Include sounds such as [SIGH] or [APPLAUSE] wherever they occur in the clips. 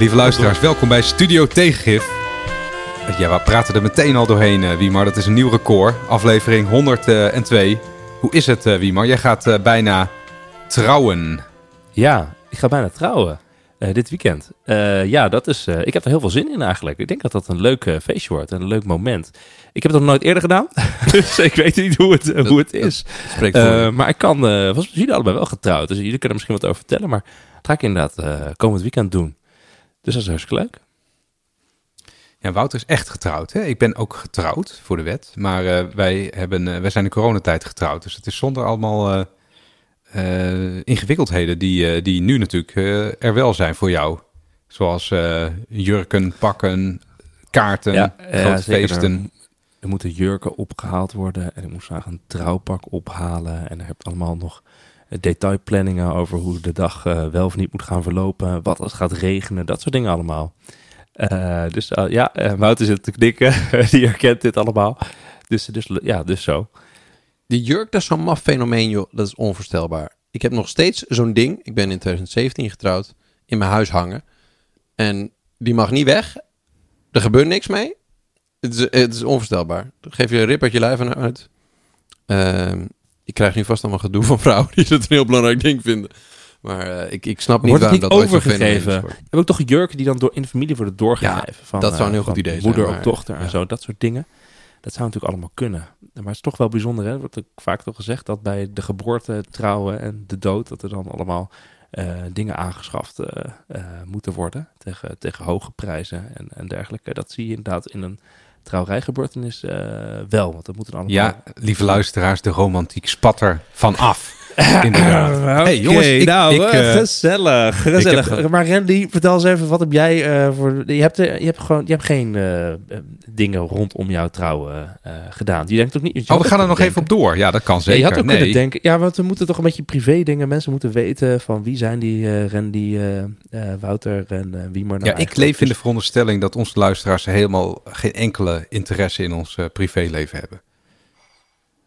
Lieve luisteraars, welkom bij Studio Tegengif. Ja, we praten er meteen al doorheen, uh, Wiemar. Dat is een nieuw record. Aflevering 102. Hoe is het, uh, Wiemar? Jij gaat uh, bijna trouwen. Ja, ik ga bijna trouwen. dit weekend. ja, dat is, ik heb er heel veel zin in eigenlijk. Ik denk dat dat een leuk feestje wordt en een leuk moment. Ik heb het nog nooit eerder gedaan, [LAUGHS] dus ik weet niet hoe het, hoe het is. maar ik kan, was jullie allebei wel getrouwd, dus jullie kunnen misschien wat over vertellen. Maar dat ga ik inderdaad komend weekend doen. Dus dat is hartstikke leuk. Ja, Wouter is echt getrouwd. Hè? Ik ben ook getrouwd voor de wet. Maar uh, wij, hebben, uh, wij zijn in coronatijd getrouwd. Dus het is zonder allemaal uh, ingewikkeldheden die, die nu natuurlijk er wel zijn voor jou. Zoals jurken, pakken, kaarten, ja, grote feesten. Er, moeten jurken opgehaald worden. En ik moest graag een trouwpak ophalen. En er hebt allemaal nog detailplanningen over hoe de dag wel of niet moet gaan verlopen. Wat het gaat regenen, dat soort dingen allemaal. Uh, dus uh, ja, Wouter zit te knikken. [LAUGHS] Die herkent dit allemaal. Dus, dus ja, dus zo. Die jurk, dat is zo'n maf fenomeen, joh. Dat is onvoorstelbaar. Ik heb nog steeds zo'n ding. Ik ben in 2017 getrouwd. In mijn huis hangen. En die mag niet weg. Er gebeurt niks mee. Het is, het is onvoorstelbaar. Dan geef je een rip uit je lijf uit. Ik krijg nu vast allemaal gedoe [LAUGHS] van vrouwen die het een heel belangrijk ding vinden. Maar uh, ik, ik snap niet waarom dat overgegeven. Heb ook toch jurken die dan door in de familie worden doorgegeven? Ja, van, dat zou een heel uh, goed idee moeder zijn. Moeder op dochter en zo, dat soort dingen. Dat zou natuurlijk allemaal kunnen. Maar het is toch wel bijzonder, hè? wordt ook vaak toch gezegd dat bij de geboorte, trouwen en de dood, dat er dan allemaal uh, dingen aangeschaft moeten worden tegen, tegen hoge prijzen en, en dergelijke. Dat zie je inderdaad in een trouwerijgebeurtenis wel. Want dat moeten allemaal... Ja, lieve luisteraars, de romantiek spat er van af. [LAUGHS] Inderdaad. hey, jongens, ik, nou, ik, uh, gezellig. gezellig. Heb, maar Randy, vertel eens even, wat heb jij uh, voor... Je hebt, je hebt gewoon je hebt geen uh, dingen rondom jouw trouwen gedaan. Je denkt ook niet... Oh, we gaan er nog denken. even op door. Ja, dat kan zeker. Ja, je had ook nee. kunnen denken... Ja, want we moeten toch een beetje privé dingen... Mensen moeten weten van wie zijn die Randy, Wouter en wie maar nou Ja, ik leef in de veronderstelling dat onze luisteraars helemaal geen enkele interesse in ons privéleven hebben.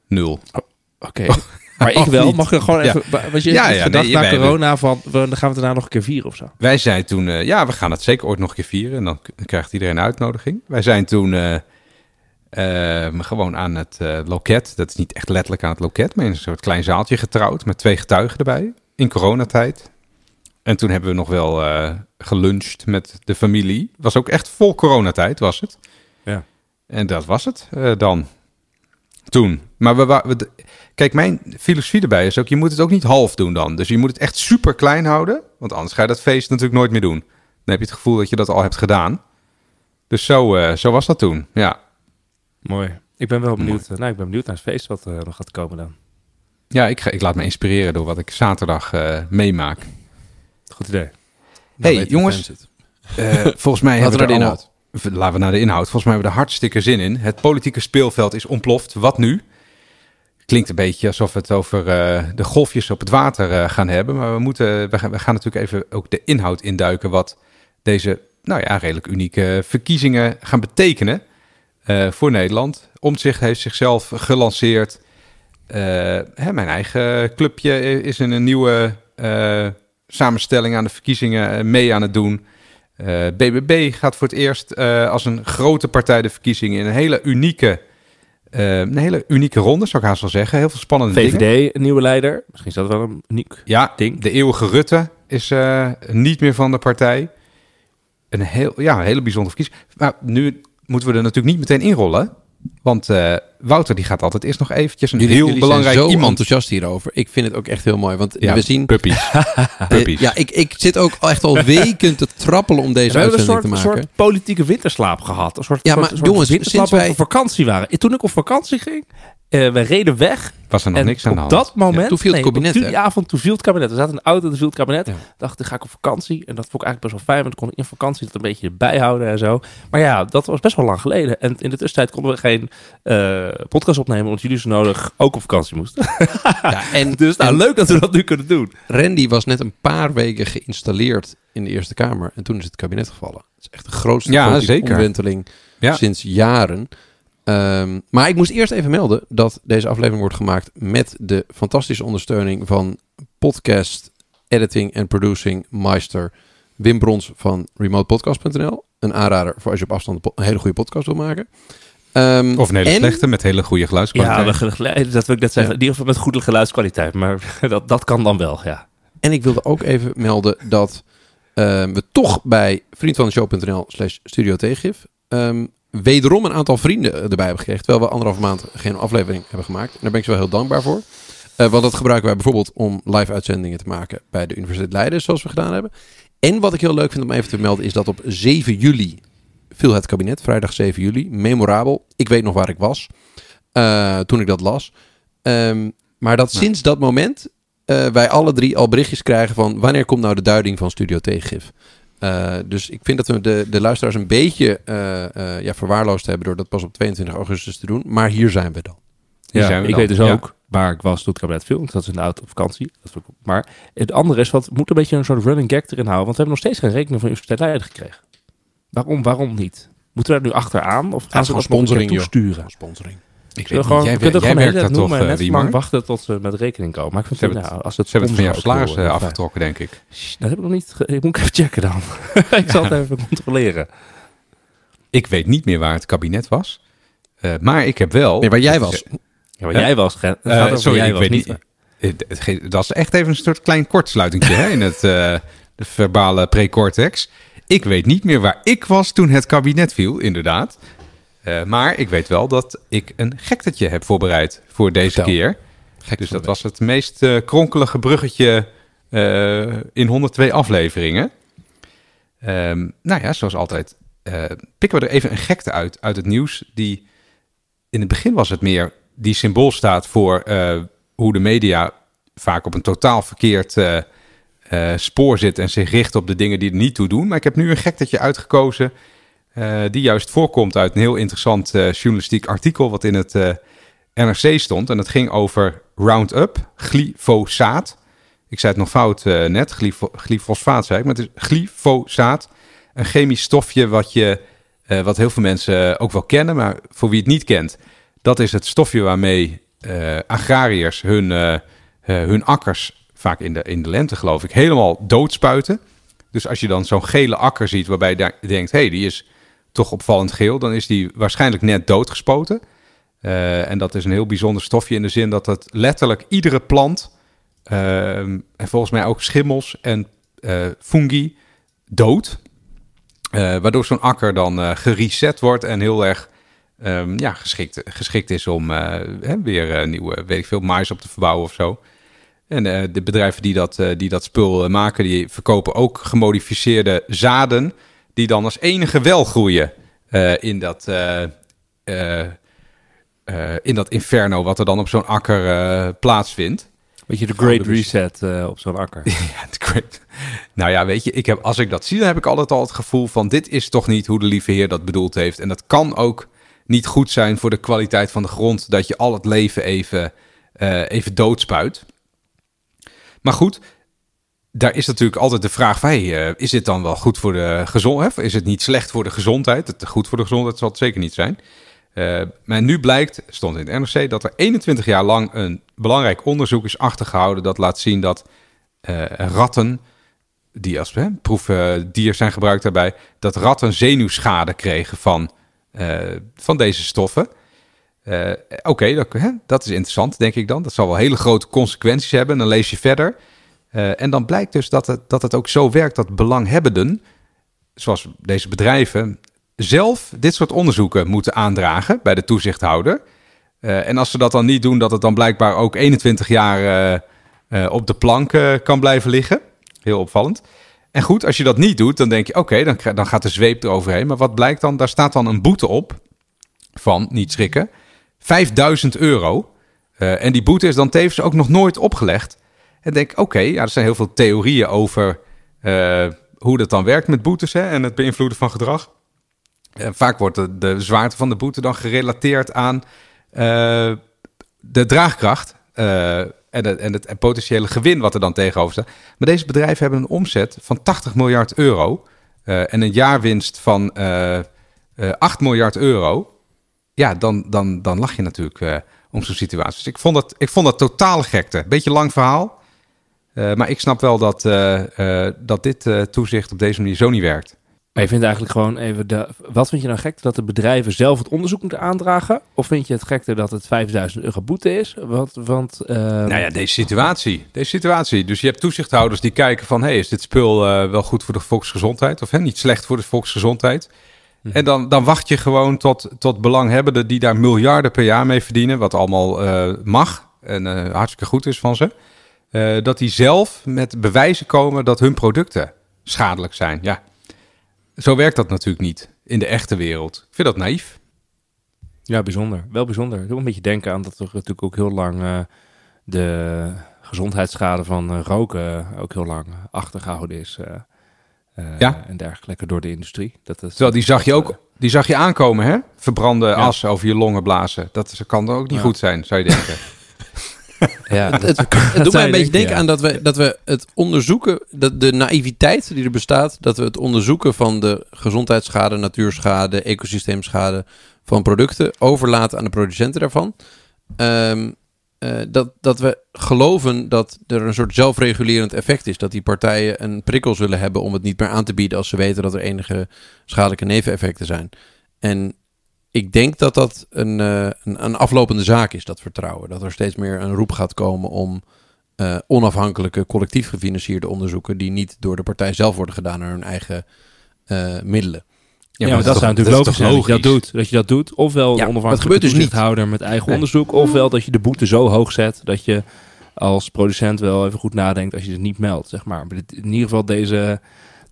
Nul. Oh, Oké. Okay. [LAUGHS] Maar ik wel. Mag er gewoon even. Ja. Was je ja, ja, gedacht nee, na corona van. dan gaan we het daarna nog een keer vieren of zo? Wij zijn toen. Uh, ja, we gaan het zeker ooit nog een keer vieren. En dan krijgt iedereen een uitnodiging. Wij zijn toen. Uh, uh, gewoon aan het loket. Dat is niet echt letterlijk aan het loket. Maar in een soort klein zaaltje getrouwd. Met twee getuigen erbij. In coronatijd. En toen hebben we nog wel geluncht met de familie. Was ook echt vol coronatijd, was het. Ja. En dat was het dan. Toen. Maar we, we, kijk, mijn filosofie erbij is ook, je moet het ook niet half doen dan. Dus je moet het echt super klein houden, want anders ga je dat feest natuurlijk nooit meer doen. Dan heb je het gevoel dat je dat al hebt gedaan. Dus zo, uh, zo was dat toen, ja. Mooi. Ik ben wel benieuwd, nou, ik ben benieuwd naar het feest wat er nog gaat komen dan. Ja, ik, ga, ik laat me inspireren door wat ik zaterdag uh, meemaak. Goed idee. hey, jongens, volgens mij [LAUGHS] hebben we inhoud. Laten we naar de inhoud. Volgens mij hebben we er hartstikke zin in. Het politieke speelveld is ontploft. Wat nu? Klinkt een beetje alsof we het over uh, de golfjes op het water uh, gaan hebben. Maar we, moeten, we gaan, natuurlijk even ook de inhoud induiken. Wat deze, nou ja, redelijk unieke verkiezingen gaan betekenen uh, voor Nederland. Omtzigt heeft zichzelf gelanceerd. Hè, mijn eigen clubje is in een nieuwe samenstelling aan de verkiezingen mee aan het doen. BBB eh, gaat voor het eerst als een grote partij de verkiezingen in een hele unieke, uh, een hele unieke ronde, zou ik haast wel zeggen. Heel veel spannende VVD, dingen. VVD, een nieuwe leider. Misschien is dat wel een uniek ja, ding. de eeuwige Rutte is niet meer van de partij. Een, heel, ja, een hele bijzondere verkiezing. Maar nu moeten we er natuurlijk niet meteen inrollen. Want uh, Wouter die gaat altijd eerst nog eventjes een jullie, heel jullie belangrijk zijn zo iemand. enthousiast hierover. Ik vind het ook echt heel mooi. Want ja, we zien... Puppies. [LAUGHS] [LAUGHS] puppies. ja, ik, ik zit ook echt al [LAUGHS] weken te trappelen om deze uitzending soort, te maken. een soort politieke winterslaap gehad. Een soort, ja, maar soort, jongens, winterslaap sinds wij... op vakantie waren. Toen ik op vakantie ging, uh, we reden weg. Was er nog en niks aan de op hand? dat moment... Ja, toen viel het nee, kabinet, op die avond, toen viel het kabinet. We zaten in de auto, toen viel het kabinet. Ja. dacht, dan ga ik op vakantie. En dat vond ik eigenlijk best wel fijn, want dan kon ik in vakantie dat een beetje bijhouden en zo. Maar ja, dat was best wel lang geleden. En in de tussentijd konden we geen uh, podcast opnemen, omdat jullie zo nodig ook op vakantie moesten. [LAUGHS] ja, en, [LAUGHS] dus nou, en, leuk dat we dat nu kunnen doen. Randy was net een paar weken geïnstalleerd in de Eerste Kamer. En toen is het kabinet gevallen. Het is echt de grootste ja, zeker. omwenteling ja. sinds jaren. Um, maar ik moest eerst even melden dat deze aflevering wordt gemaakt met de fantastische ondersteuning van podcast, editing en producing meister Wim Brons van remotepodcast.nl. Een aanrader voor als je op afstand een hele goede podcast wil maken. Um, of een hele slechte met hele goede geluidskwaliteit. Ja, dat wil ik net zeggen. In ieder geval met goede geluidskwaliteit. Maar [LAUGHS] dat, dat kan dan wel, ja. En ik wilde ook even melden dat um, we toch bij vriendvandeshow.nl slash studio tegengif um, wederom een aantal vrienden erbij hebben gekregen. Terwijl we anderhalve maand geen aflevering hebben gemaakt. En daar ben ik ze wel heel dankbaar voor. Uh, want dat gebruiken wij bijvoorbeeld om live uitzendingen te maken bij de Universiteit Leiden, zoals we gedaan hebben. En wat ik heel leuk vind om even te melden is dat op 7 juli viel het kabinet, vrijdag 7 juli. Memorabel. Ik weet nog waar ik was uh, toen ik dat las. Um, maar dat sinds dat moment uh, wij alle drie al berichtjes krijgen van wanneer komt nou de duiding van Studio Tegengif. Uh, dus ik vind dat we de, de luisteraars een beetje ja, verwaarloosd hebben door dat pas op 22 augustus te doen. Maar hier zijn we dan. Hier ja, zijn we ik dan. weet dus ook waar ik was toen het kabinet viel. Dat is in de auto vakantie. Maar het andere is, wat moet een beetje een soort running gag erin houden. Want we hebben nog steeds geen rekening van Universiteit Leiden gekregen. Waarom, waarom niet? Moeten we daar nu achteraan? Of gaan ze dat sponsoring toesturen? Sponsoring. Ik weet gewoon, jij, kunt werkt dat toch, net lang wachten tot ze met rekening komen. Maar ik vind ze het, nou, als het ze hebben het van jouw salaris uh, afgetrokken, denk ik. dat heb ik nog niet. Ik moet even checken dan. [LAUGHS] ik zal het even controleren. Ik weet niet meer waar het kabinet was. Uh, maar ik heb wel... Nee, waar jij was. Ja, waar jij was. Uh, sorry, jij ik was, weet niet. niet. Dat is echt even een soort klein kortsluiting in het de verbale precortex. Ik weet niet meer waar ik was toen het kabinet viel, inderdaad. Uh, maar ik weet wel dat ik een gektetje heb voorbereid voor deze keer. Gek dus dat was het meest uh, kronkelige bruggetje uh, in 102 afleveringen. Um, nou ja, zoals altijd pikken we er even een gekte uit uit het nieuws. Die in het begin was het meer die symbool staat voor hoe de media vaak op een totaal verkeerd spoor zit en zich richt op de dingen die er niet toe doen. Maar ik heb nu een gektetje uitgekozen uh, die juist voorkomt uit een heel interessant uh, journalistiek artikel wat in het NRC stond. En dat ging over Roundup, glyfosaat. Ik zei het nog fout net, glyfo glyfosfaat zei ik, maar het is glyfosaat. Een chemisch stofje wat, je, wat heel veel mensen ook wel kennen, maar voor wie het niet kent. Dat is het stofje waarmee agrariërs hun, hun akkers vaak in de, in de lente geloof ik, helemaal doodspuiten. Dus als je dan zo'n gele akker ziet waarbij je denkt, hé, hey, die is toch opvallend geel, dan is die waarschijnlijk net doodgespoten. Uh, en dat is een heel bijzonder stofje in de zin dat het letterlijk iedere plant, uh, en volgens mij ook schimmels en uh, fungi, dood. waardoor zo'n akker dan gereset wordt en heel erg um, ja, geschikt, geschikt is om hè, weer nieuwe, weet ik veel, mais op te verbouwen of zo. En de bedrijven die dat, die dat spul maken, die verkopen ook gemodificeerde zaden. Die dan als enige wel groeien in, dat, in dat inferno wat er dan op zo'n akker plaatsvindt. Weet je, de Great Reset op zo'n akker. [LAUGHS] ja, de great... Nou ja, weet je, ik heb, als ik dat zie, dan heb ik altijd al het gevoel van... dit is toch niet hoe de lieve heer dat bedoeld heeft. En dat kan ook niet goed zijn voor de kwaliteit van de grond... dat je al het leven even, even doodspuit. Maar goed, daar is natuurlijk altijd de vraag van, uh, is dit dan wel goed voor de gezondheid? Is het niet slecht voor de gezondheid? Het goed voor de gezondheid zal het zeker niet zijn. Uh, maar nu blijkt, stond in het NRC, dat er 21 jaar lang een belangrijk onderzoek is achtergehouden dat laat zien dat uh, ratten, die als proefdier zijn gebruikt daarbij, dat ratten zenuwschade kregen van, van deze stoffen. Oké, dat, dat, is interessant, denk ik dan. Dat zal wel hele grote consequenties hebben. Dan lees je verder. Uh, en dan blijkt dus dat het, dat het ook zo werkt dat belanghebbenden, zoals deze bedrijven, zelf dit soort onderzoeken moeten aandragen bij de toezichthouder. Uh, en als ze dat dan niet doen, dat het dan blijkbaar ook 21 jaar op de plank kan blijven liggen. Heel opvallend. En goed, als je dat niet doet, dan denk je, oké, dan, dan gaat de zweep eroverheen. Maar wat blijkt dan? Daar staat dan een boete op van, niet schrikken, 5000 euro. En die boete is dan tevens ook nog nooit opgelegd. En denk, oké, ja, er zijn heel veel theorieën over uh, hoe dat dan werkt met boetes hè, en het beïnvloeden van gedrag. Uh, vaak wordt de, zwaarte van de boete dan gerelateerd aan de draagkracht en, en het potentiële gewin wat er dan tegenover staat. Maar deze bedrijven hebben een omzet van 80 miljard euro en een jaarwinst van 8 miljard euro ja, dan, dan, dan lach je natuurlijk om zo'n situatie. Dus ik vond, dat, ik vond dat totaal gekte. Beetje lang verhaal. Maar ik snap wel dat, dat dit toezicht op deze manier zo niet werkt. Maar je vindt eigenlijk gewoon even de. Wat vind je nou gek? Dat de bedrijven zelf het onderzoek moeten aandragen? Of vind je het gekte dat het 5000 euro boete is? Want. want uh... Nou ja, deze situatie. Deze situatie. Dus je hebt toezichthouders die kijken van: hey, is dit spul uh, wel goed voor de volksgezondheid? Of hè, niet slecht voor de volksgezondheid? Mhm. En dan, dan wacht je gewoon tot, tot belanghebbenden die daar miljarden per jaar mee verdienen, wat allemaal uh, mag en hartstikke goed is van ze. Dat die zelf met bewijzen komen dat hun producten schadelijk zijn. Ja, zo werkt dat natuurlijk niet in de echte wereld. Ik vind dat naïef. Ja, bijzonder. Wel bijzonder. Ik doe een beetje denken aan dat er natuurlijk ook heel lang uh, de gezondheidsschade van uh, roken ook heel lang achtergehouden is. Uh, ja. En dergelijke door de industrie. Dat is, Terwijl die zag je ook die zag je aankomen, hè? Verbrande as over je longen blazen. Dat kan ook niet goed zijn, zou je denken. [LAUGHS] Ja, [LAUGHS] het, het, doet mij een beetje denken aan dat we, dat we het onderzoeken, dat de naïviteit die er bestaat, dat we het onderzoeken van de gezondheidsschade, natuurschade, ecosysteemschade van producten overlaten aan de producenten daarvan. Ehm, eh, dat, dat we geloven dat er een soort zelfregulerend effect is. Dat die partijen een prikkel zullen hebben om het niet meer aan te bieden als ze weten dat er enige schadelijke neveneffecten zijn. En ik denk dat dat een, uh, een, een, aflopende zaak is, dat vertrouwen. Dat er steeds meer een roep gaat komen om uh, onafhankelijke, collectief gefinancierde onderzoeken, die niet door de partij zelf worden gedaan naar hun eigen uh, middelen. Ja, maar, dat, zou natuurlijk logisch zijn dat je dat doet. Dat je dat doet. Ofwel een onafhankelijke dus niet. met eigen onderzoek. Ofwel dat je de boete zo hoog zet dat je als producent wel even goed nadenkt als je het niet meldt. Zeg maar. maar in ieder geval deze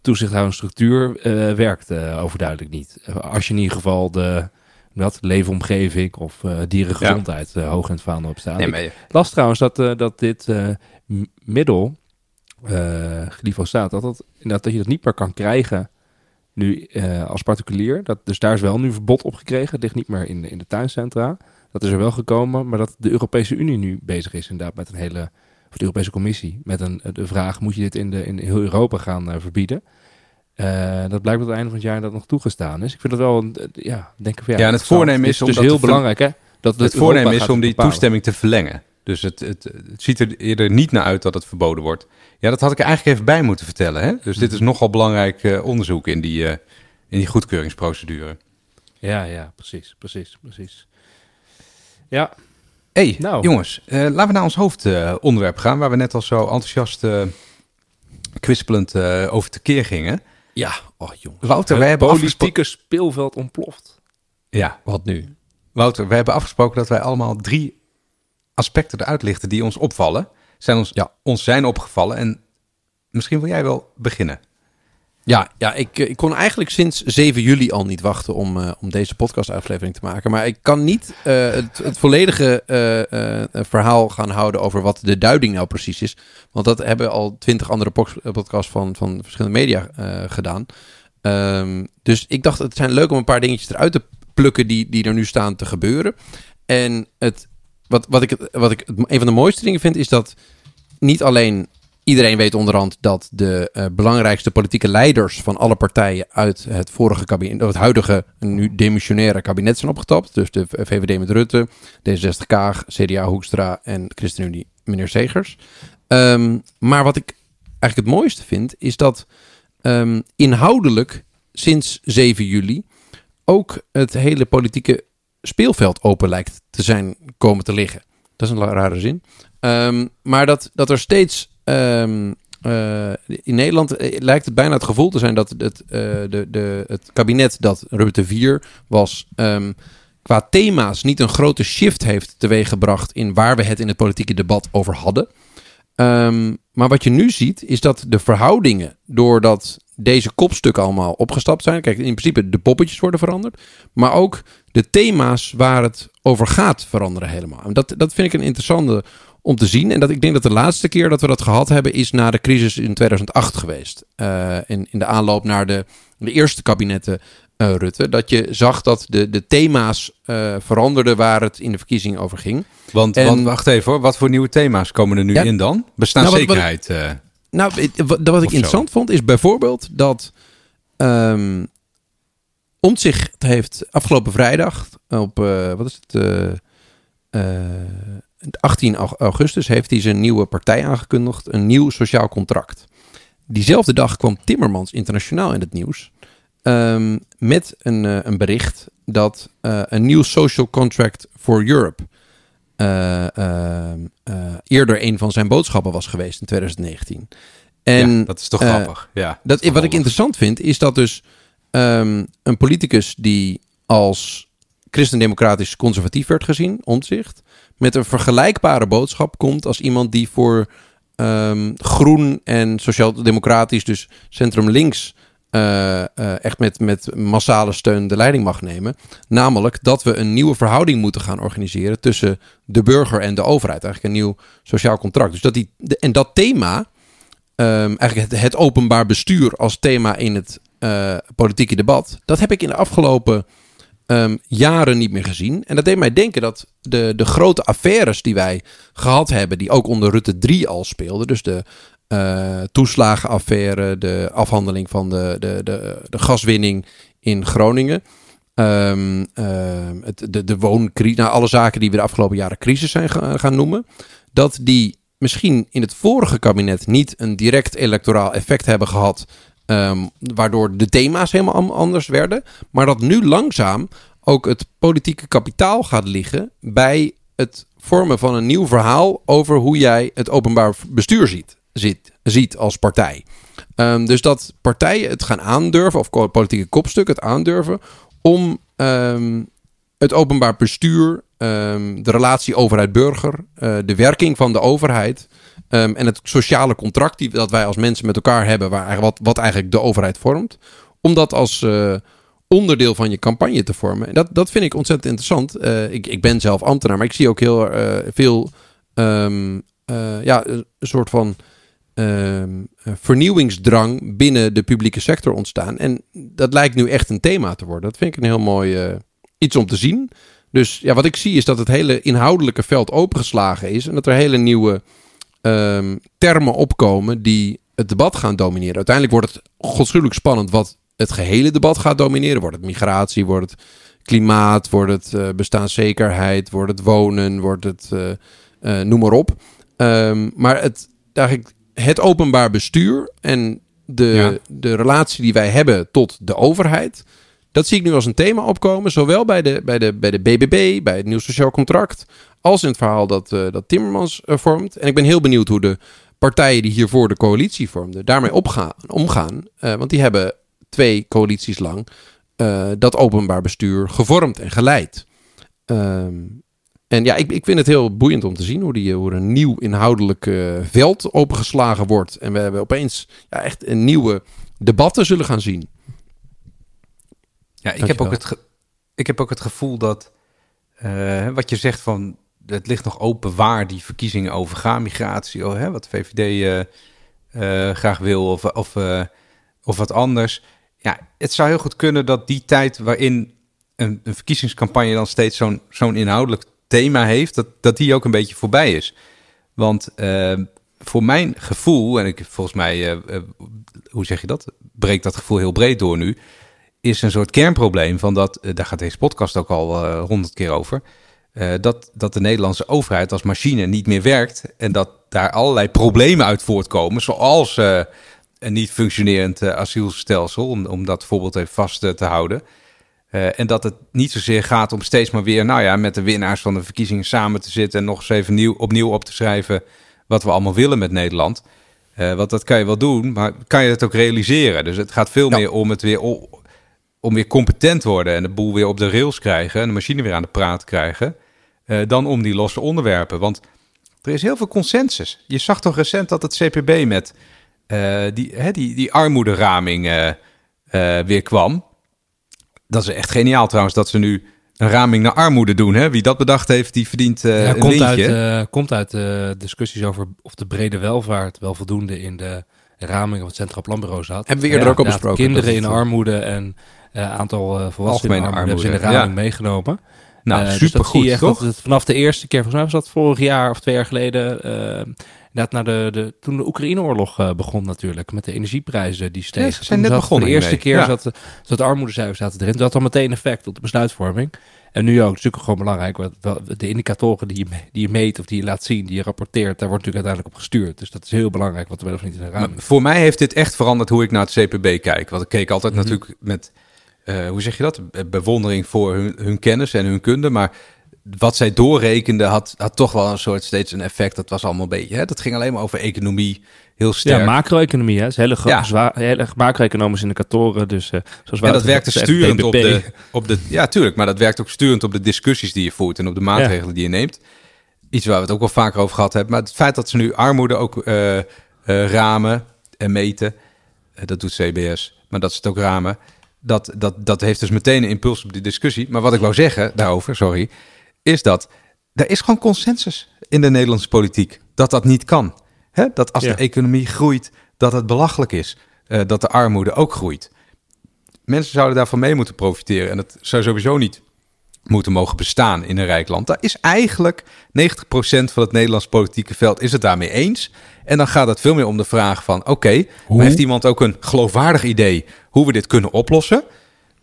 toezichthoudende structuur werkt overduidelijk niet. Als je in ieder geval de dat leefomgeving of uh, dierengezondheid ja. uh, hoog in het vaandel op staan. Nee, maar... las trouwens dat, uh, dat dit middel, glyfosaat, dat, dat, dat, dat je dat niet meer kan krijgen nu als particulier. Dat, dus daar is wel nu verbod op gekregen. Het ligt niet meer in, in de tuincentra. Dat is er wel gekomen, maar dat de Europese Unie nu bezig is inderdaad met een hele, of de Europese Commissie, met een, de vraag, moet je dit in, de, in heel Europa gaan verbieden? Uh, dat blijkt op het einde van het jaar dat nog toegestaan is. Ik vind dat wel, een, ja, denk ik ja. Ja, en het voornemen is, is dus heel belangrijk, hè? Dat het voornemen is om die toestemming te verlengen. Dus het, het, het, ziet er eerder niet naar uit dat het verboden wordt. Ja, dat had ik eigenlijk even bij moeten vertellen. Hè? Dus dit is mhm. nogal belangrijk uh, onderzoek in die, uh, in die goedkeuringsprocedure. Ja, ja, precies, precies, precies. Ja. hey, nou. jongens, uh, laten we naar ons hoofdonderwerp gaan, waar we net al zo enthousiast kwispelend over tekeer gingen. Ja, oh jongens. Wouter, wij hebben politieke speelveld ontploft. Ja. Wat nu? Wouter, we hebben afgesproken dat wij allemaal drie aspecten eruit lichten die ons opvallen. Zijn ons, ja. ons zijn opgevallen en misschien wil jij wel beginnen. Ja, ja ik, eh, ik kon eigenlijk sinds 7 juli al niet wachten om, uh, om deze podcast-aflevering te maken. Maar ik kan niet uh, het, het, volledige verhaal gaan houden over wat de duiding nou precies is. Want dat hebben al twintig andere podcasts van, van verschillende media gedaan. Um, dus ik dacht, het zijn leuk om een paar dingetjes eruit te plukken die, die er nu staan te gebeuren. En het, wat, wat ik, wat ik een van de mooiste dingen vind, is dat niet alleen Iedereen weet onderhand dat de uh, belangrijkste politieke leiders van alle partijen uit het vorige kabinet, het huidige, nu demissionaire kabinet zijn opgetapt. Dus de VVD met Rutte, D66 Kaag, CDA Hoekstra en ChristenUnie meneer Segers. Um, maar wat ik eigenlijk het mooiste vind, is dat um, inhoudelijk sinds 7 juli ook het hele politieke speelveld open lijkt te zijn komen te liggen. Dat is een rare zin. Um, maar dat, dat er steeds Um, uh, in Nederland eh, lijkt het bijna het gevoel te zijn dat het, uh, de, de, het kabinet dat Rutte 4 was, um, qua thema's niet een grote shift heeft teweeggebracht in waar we het in het politieke debat over hadden. Um, maar wat je nu ziet, is dat de verhoudingen, doordat deze kopstukken allemaal opgestapt zijn. Kijk, in principe de poppetjes worden veranderd. Maar ook de thema's waar het over gaat veranderen helemaal. En dat, dat vind ik een interessante om te zien. En dat ik denk dat de laatste keer dat we dat gehad hebben is na de crisis in 2008 geweest. Uh, in, in de aanloop naar de, de eerste kabinetten uh, Rutte. Dat je zag dat de, de thema's uh, veranderden waar het in de verkiezing over ging. Want, want wacht even hoor, wat voor nieuwe thema's komen er nu in dan? Bestaanszekerheid. Nou, wat, nou, wat, wat ik interessant vond is bijvoorbeeld dat um, Omtzigt heeft afgelopen vrijdag op, wat is het 18 augustus heeft hij zijn nieuwe partij aangekondigd, een nieuw sociaal contract. Diezelfde dag kwam Timmermans internationaal in het nieuws um, met een, een bericht dat een nieuw social contract for Europe eerder een van zijn boodschappen was geweest in 2019. En, dat is toch grappig. Ja, dat, wat ik interessant vind, is dat dus um, een politicus die als christendemocratisch conservatief werd gezien, omzicht, met een vergelijkbare boodschap komt als iemand die voor um, groen en sociaal-democratisch, dus centrum-links, uh, uh, echt met, met massale steun de leiding mag nemen. Namelijk dat we een nieuwe verhouding moeten gaan organiseren tussen de burger en de overheid. Eigenlijk een nieuw sociaal contract. Dus dat die, en dat thema, um, eigenlijk het, openbaar bestuur als thema in het uh, politieke debat, dat heb ik in de afgelopen um, jaren niet meer gezien. En dat deed mij denken dat de, de grote affaires die wij gehad hebben, die ook onder Rutte 3 al speelden, dus de uh, toeslagenaffaire, de afhandeling van de, de, de, de gaswinning in Groningen. Um, het, de, de wooncrisis, nou, alle zaken die we de afgelopen jaren crisis zijn gaan noemen. Dat die misschien in het vorige kabinet niet een direct electoraal effect hebben gehad Um, waardoor de thema's helemaal anders werden. Maar dat nu langzaam ook het politieke kapitaal gaat liggen bij het vormen van een nieuw verhaal over hoe jij het openbaar bestuur ziet, ziet, ziet als partij. Um, dus dat partijen het gaan aandurven, of politieke kopstuk het aandurven, om um, het openbaar bestuur, de relatie overheid-burger, uh, de werking van de overheid Um, en het sociale contract die, dat wij als mensen met elkaar hebben, waar, wat, wat eigenlijk de overheid vormt, om dat als uh, onderdeel van je campagne te vormen. En dat, dat vind ik ontzettend interessant. Uh, ik, ik ben zelf ambtenaar, maar ik zie ook heel uh, veel um, ja, een soort van um, vernieuwingsdrang binnen de publieke sector ontstaan. En dat lijkt nu echt een thema te worden. Dat vind ik een heel mooi iets om te zien. Dus ja, wat ik zie is dat het hele inhoudelijke veld opengeslagen is en dat er hele nieuwe um, termen opkomen die het debat gaan domineren. Uiteindelijk wordt het godschuwelijk spannend wat het gehele debat gaat domineren. Wordt het migratie, wordt het klimaat, wordt het uh, bestaanszekerheid, wordt het wonen, wordt het uh, uh, noem maar op. Um, maar het, eigenlijk het openbaar bestuur en de, ja. de relatie die wij hebben tot de overheid. Dat zie ik nu als een thema opkomen, zowel bij de, bij de, bij de BBB, bij het Nieuw Sociaal Contract, als in het verhaal dat, uh, dat Timmermans uh, vormt. En ik ben heel benieuwd hoe de partijen die hiervoor de coalitie vormden, daarmee opgaan, omgaan. Uh, want die hebben twee coalities lang dat openbaar bestuur gevormd en geleid. Um, en ja, ik, ik vind het heel boeiend om te zien hoe, die, hoe er een nieuw inhoudelijk veld opengeslagen wordt. En we hebben opeens ja, echt een nieuwe debatten zullen gaan zien. Ja, ik heb, ook het ik heb ook het gevoel dat uh, wat je zegt van het ligt nog open waar die verkiezingen overgaan, migratie, oh, hè, wat de VVD uh, uh, graag wil of, of, of wat anders. Ja, het zou heel goed kunnen dat die tijd waarin een, een verkiezingscampagne dan steeds zo'n zo'n inhoudelijk thema heeft, dat, dat die ook een beetje voorbij is. Want voor mijn gevoel, en ik volgens mij, hoe zeg je dat? Breekt dat gevoel heel breed door nu is een soort kernprobleem van dat, eh, daar gaat deze podcast ook al eh, honderd keer over, uh, dat, dat de Nederlandse overheid als machine niet meer werkt en dat daar allerlei problemen uit voortkomen, zoals uh, een niet functionerend asielstelsel, om, om dat voorbeeld even vast te houden. en dat het niet zozeer gaat om steeds maar weer, nou ja, met de winnaars van de verkiezingen samen te zitten en nog eens even nieuw, opnieuw op te schrijven wat we allemaal willen met Nederland. want dat kan je wel doen, maar kan je het ook realiseren? Dus het gaat veel meer om het weer om weer competent worden en de boel weer op de rails krijgen en de machine weer aan de praat krijgen, uh, dan om die losse onderwerpen. Want er is heel veel consensus. Je zag toch recent dat het CPB met uh, die, hè, die, die armoederaming uh, weer kwam. Dat is echt geniaal trouwens dat ze nu een raming naar armoede doen. Hè? Wie dat bedacht heeft, die verdient uh, ja, komt Uit, komt uit uh, discussies over of de brede welvaart wel voldoende in de raming van het Centraal Planbureau zat. Hebben we eerder ook al besproken. Kinderen in armoede en aantal uh, volwassenen in armoede, in de raming meegenomen. Nou, super dus goed, toch? het vanaf de eerste keer, volgens mij was dat vorig jaar of twee jaar geleden, inderdaad naar de, de, toen de Oekraïne-oorlog begon natuurlijk, met de energieprijzen die stegen. Ja, ze zijn net begonnen. De eerste keer zat, zat de armoedecijfers zaten erin. Dat had al meteen effect op de besluitvorming. En nu ook, het is natuurlijk gewoon belangrijk, wat, de indicatoren die je, die je meet of die je laat zien, die je rapporteert, daar wordt natuurlijk uiteindelijk op gestuurd. Dus dat is heel belangrijk wat er wel of niet in de Voor mij heeft dit echt veranderd hoe ik naar het CPB kijk. Want ik keek altijd mhm. natuurlijk met, uh, hoe zeg je dat, bewondering voor hun, hun kennis en hun kunde, maar wat zij doorrekende had, had toch wel een soort steeds een effect. Dat was allemaal een beetje. Hè? Dat ging alleen maar over economie. Heel sterk. Ja, macro-economie. Hè? is hele, ja. zwaar, hele macro-economische indicatoren. Dus, uh, zoals en dat werkt sturend op de, op de. Ja, tuurlijk. Maar dat werkt ook sturend op de discussies die je voert en op de maatregelen die je neemt. Iets waar we het ook wel vaker over gehad hebben. Maar het feit dat ze nu armoede ook uh, ramen en meten. dat doet CBS. Maar dat ze het ook ramen. Dat, dat, dat heeft dus meteen een impuls op die discussie. Maar wat ik wou zeggen daarover, sorry is dat er is gewoon consensus in de Nederlandse politiek dat dat niet kan. Dat als de economie groeit, dat het belachelijk is. Uh, dat de armoede ook groeit. Mensen zouden daarvan mee moeten profiteren. En dat zou sowieso niet moeten mogen bestaan in een rijk land. Daar is eigenlijk 90% van het Nederlands politieke veld is het daarmee eens. En dan gaat het veel meer om de vraag van... oké, heeft iemand ook een geloofwaardig idee hoe we dit kunnen oplossen?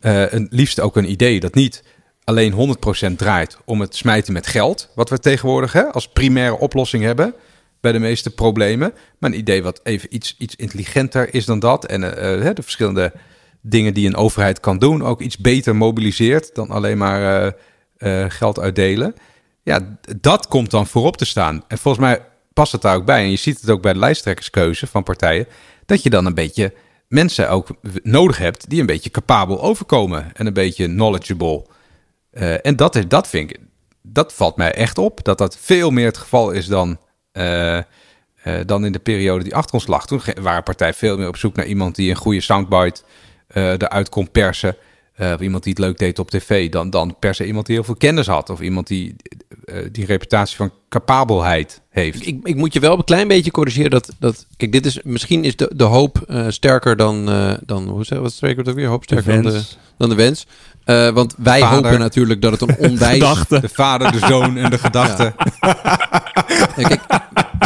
Uh, een, liefst ook een idee dat niet alleen 100% draait om het smijten met geld, wat we tegenwoordig hè, als primaire oplossing hebben bij de meeste problemen. Maar een idee wat even iets, iets intelligenter is dan dat. En uh, de verschillende dingen die een overheid kan doen, ook iets beter mobiliseert dan alleen maar uh, geld uitdelen. Ja, dat komt dan voorop te staan. En volgens mij past het daar ook bij. En je ziet het ook bij de lijsttrekkerskeuze van partijen, dat je dan een beetje mensen ook nodig hebt die een beetje capabel overkomen en een beetje knowledgeable. Uh, en dat, is, dat vind ik, dat valt mij echt op. Dat dat veel meer het geval is dan, dan in de periode die achter ons lag. Toen waren partijen veel meer op zoek naar iemand die een goede soundbite eruit kon persen. of iemand die het leuk deed op tv. Dan, dan per se iemand die heel veel kennis had. Of iemand die die reputatie van capabelheid heeft. Ik, ik moet je wel een klein beetje corrigeren. Dat, dat, kijk, dit is, misschien is de, de hoop sterker dan, dan hoe zeg, wat spreken we het weer? Hoop sterker dan de, dan de wens. Uh, want wij hopen natuurlijk dat het een [LAUGHS] onwijs... De vader, de zoon en de gedachte. kijk,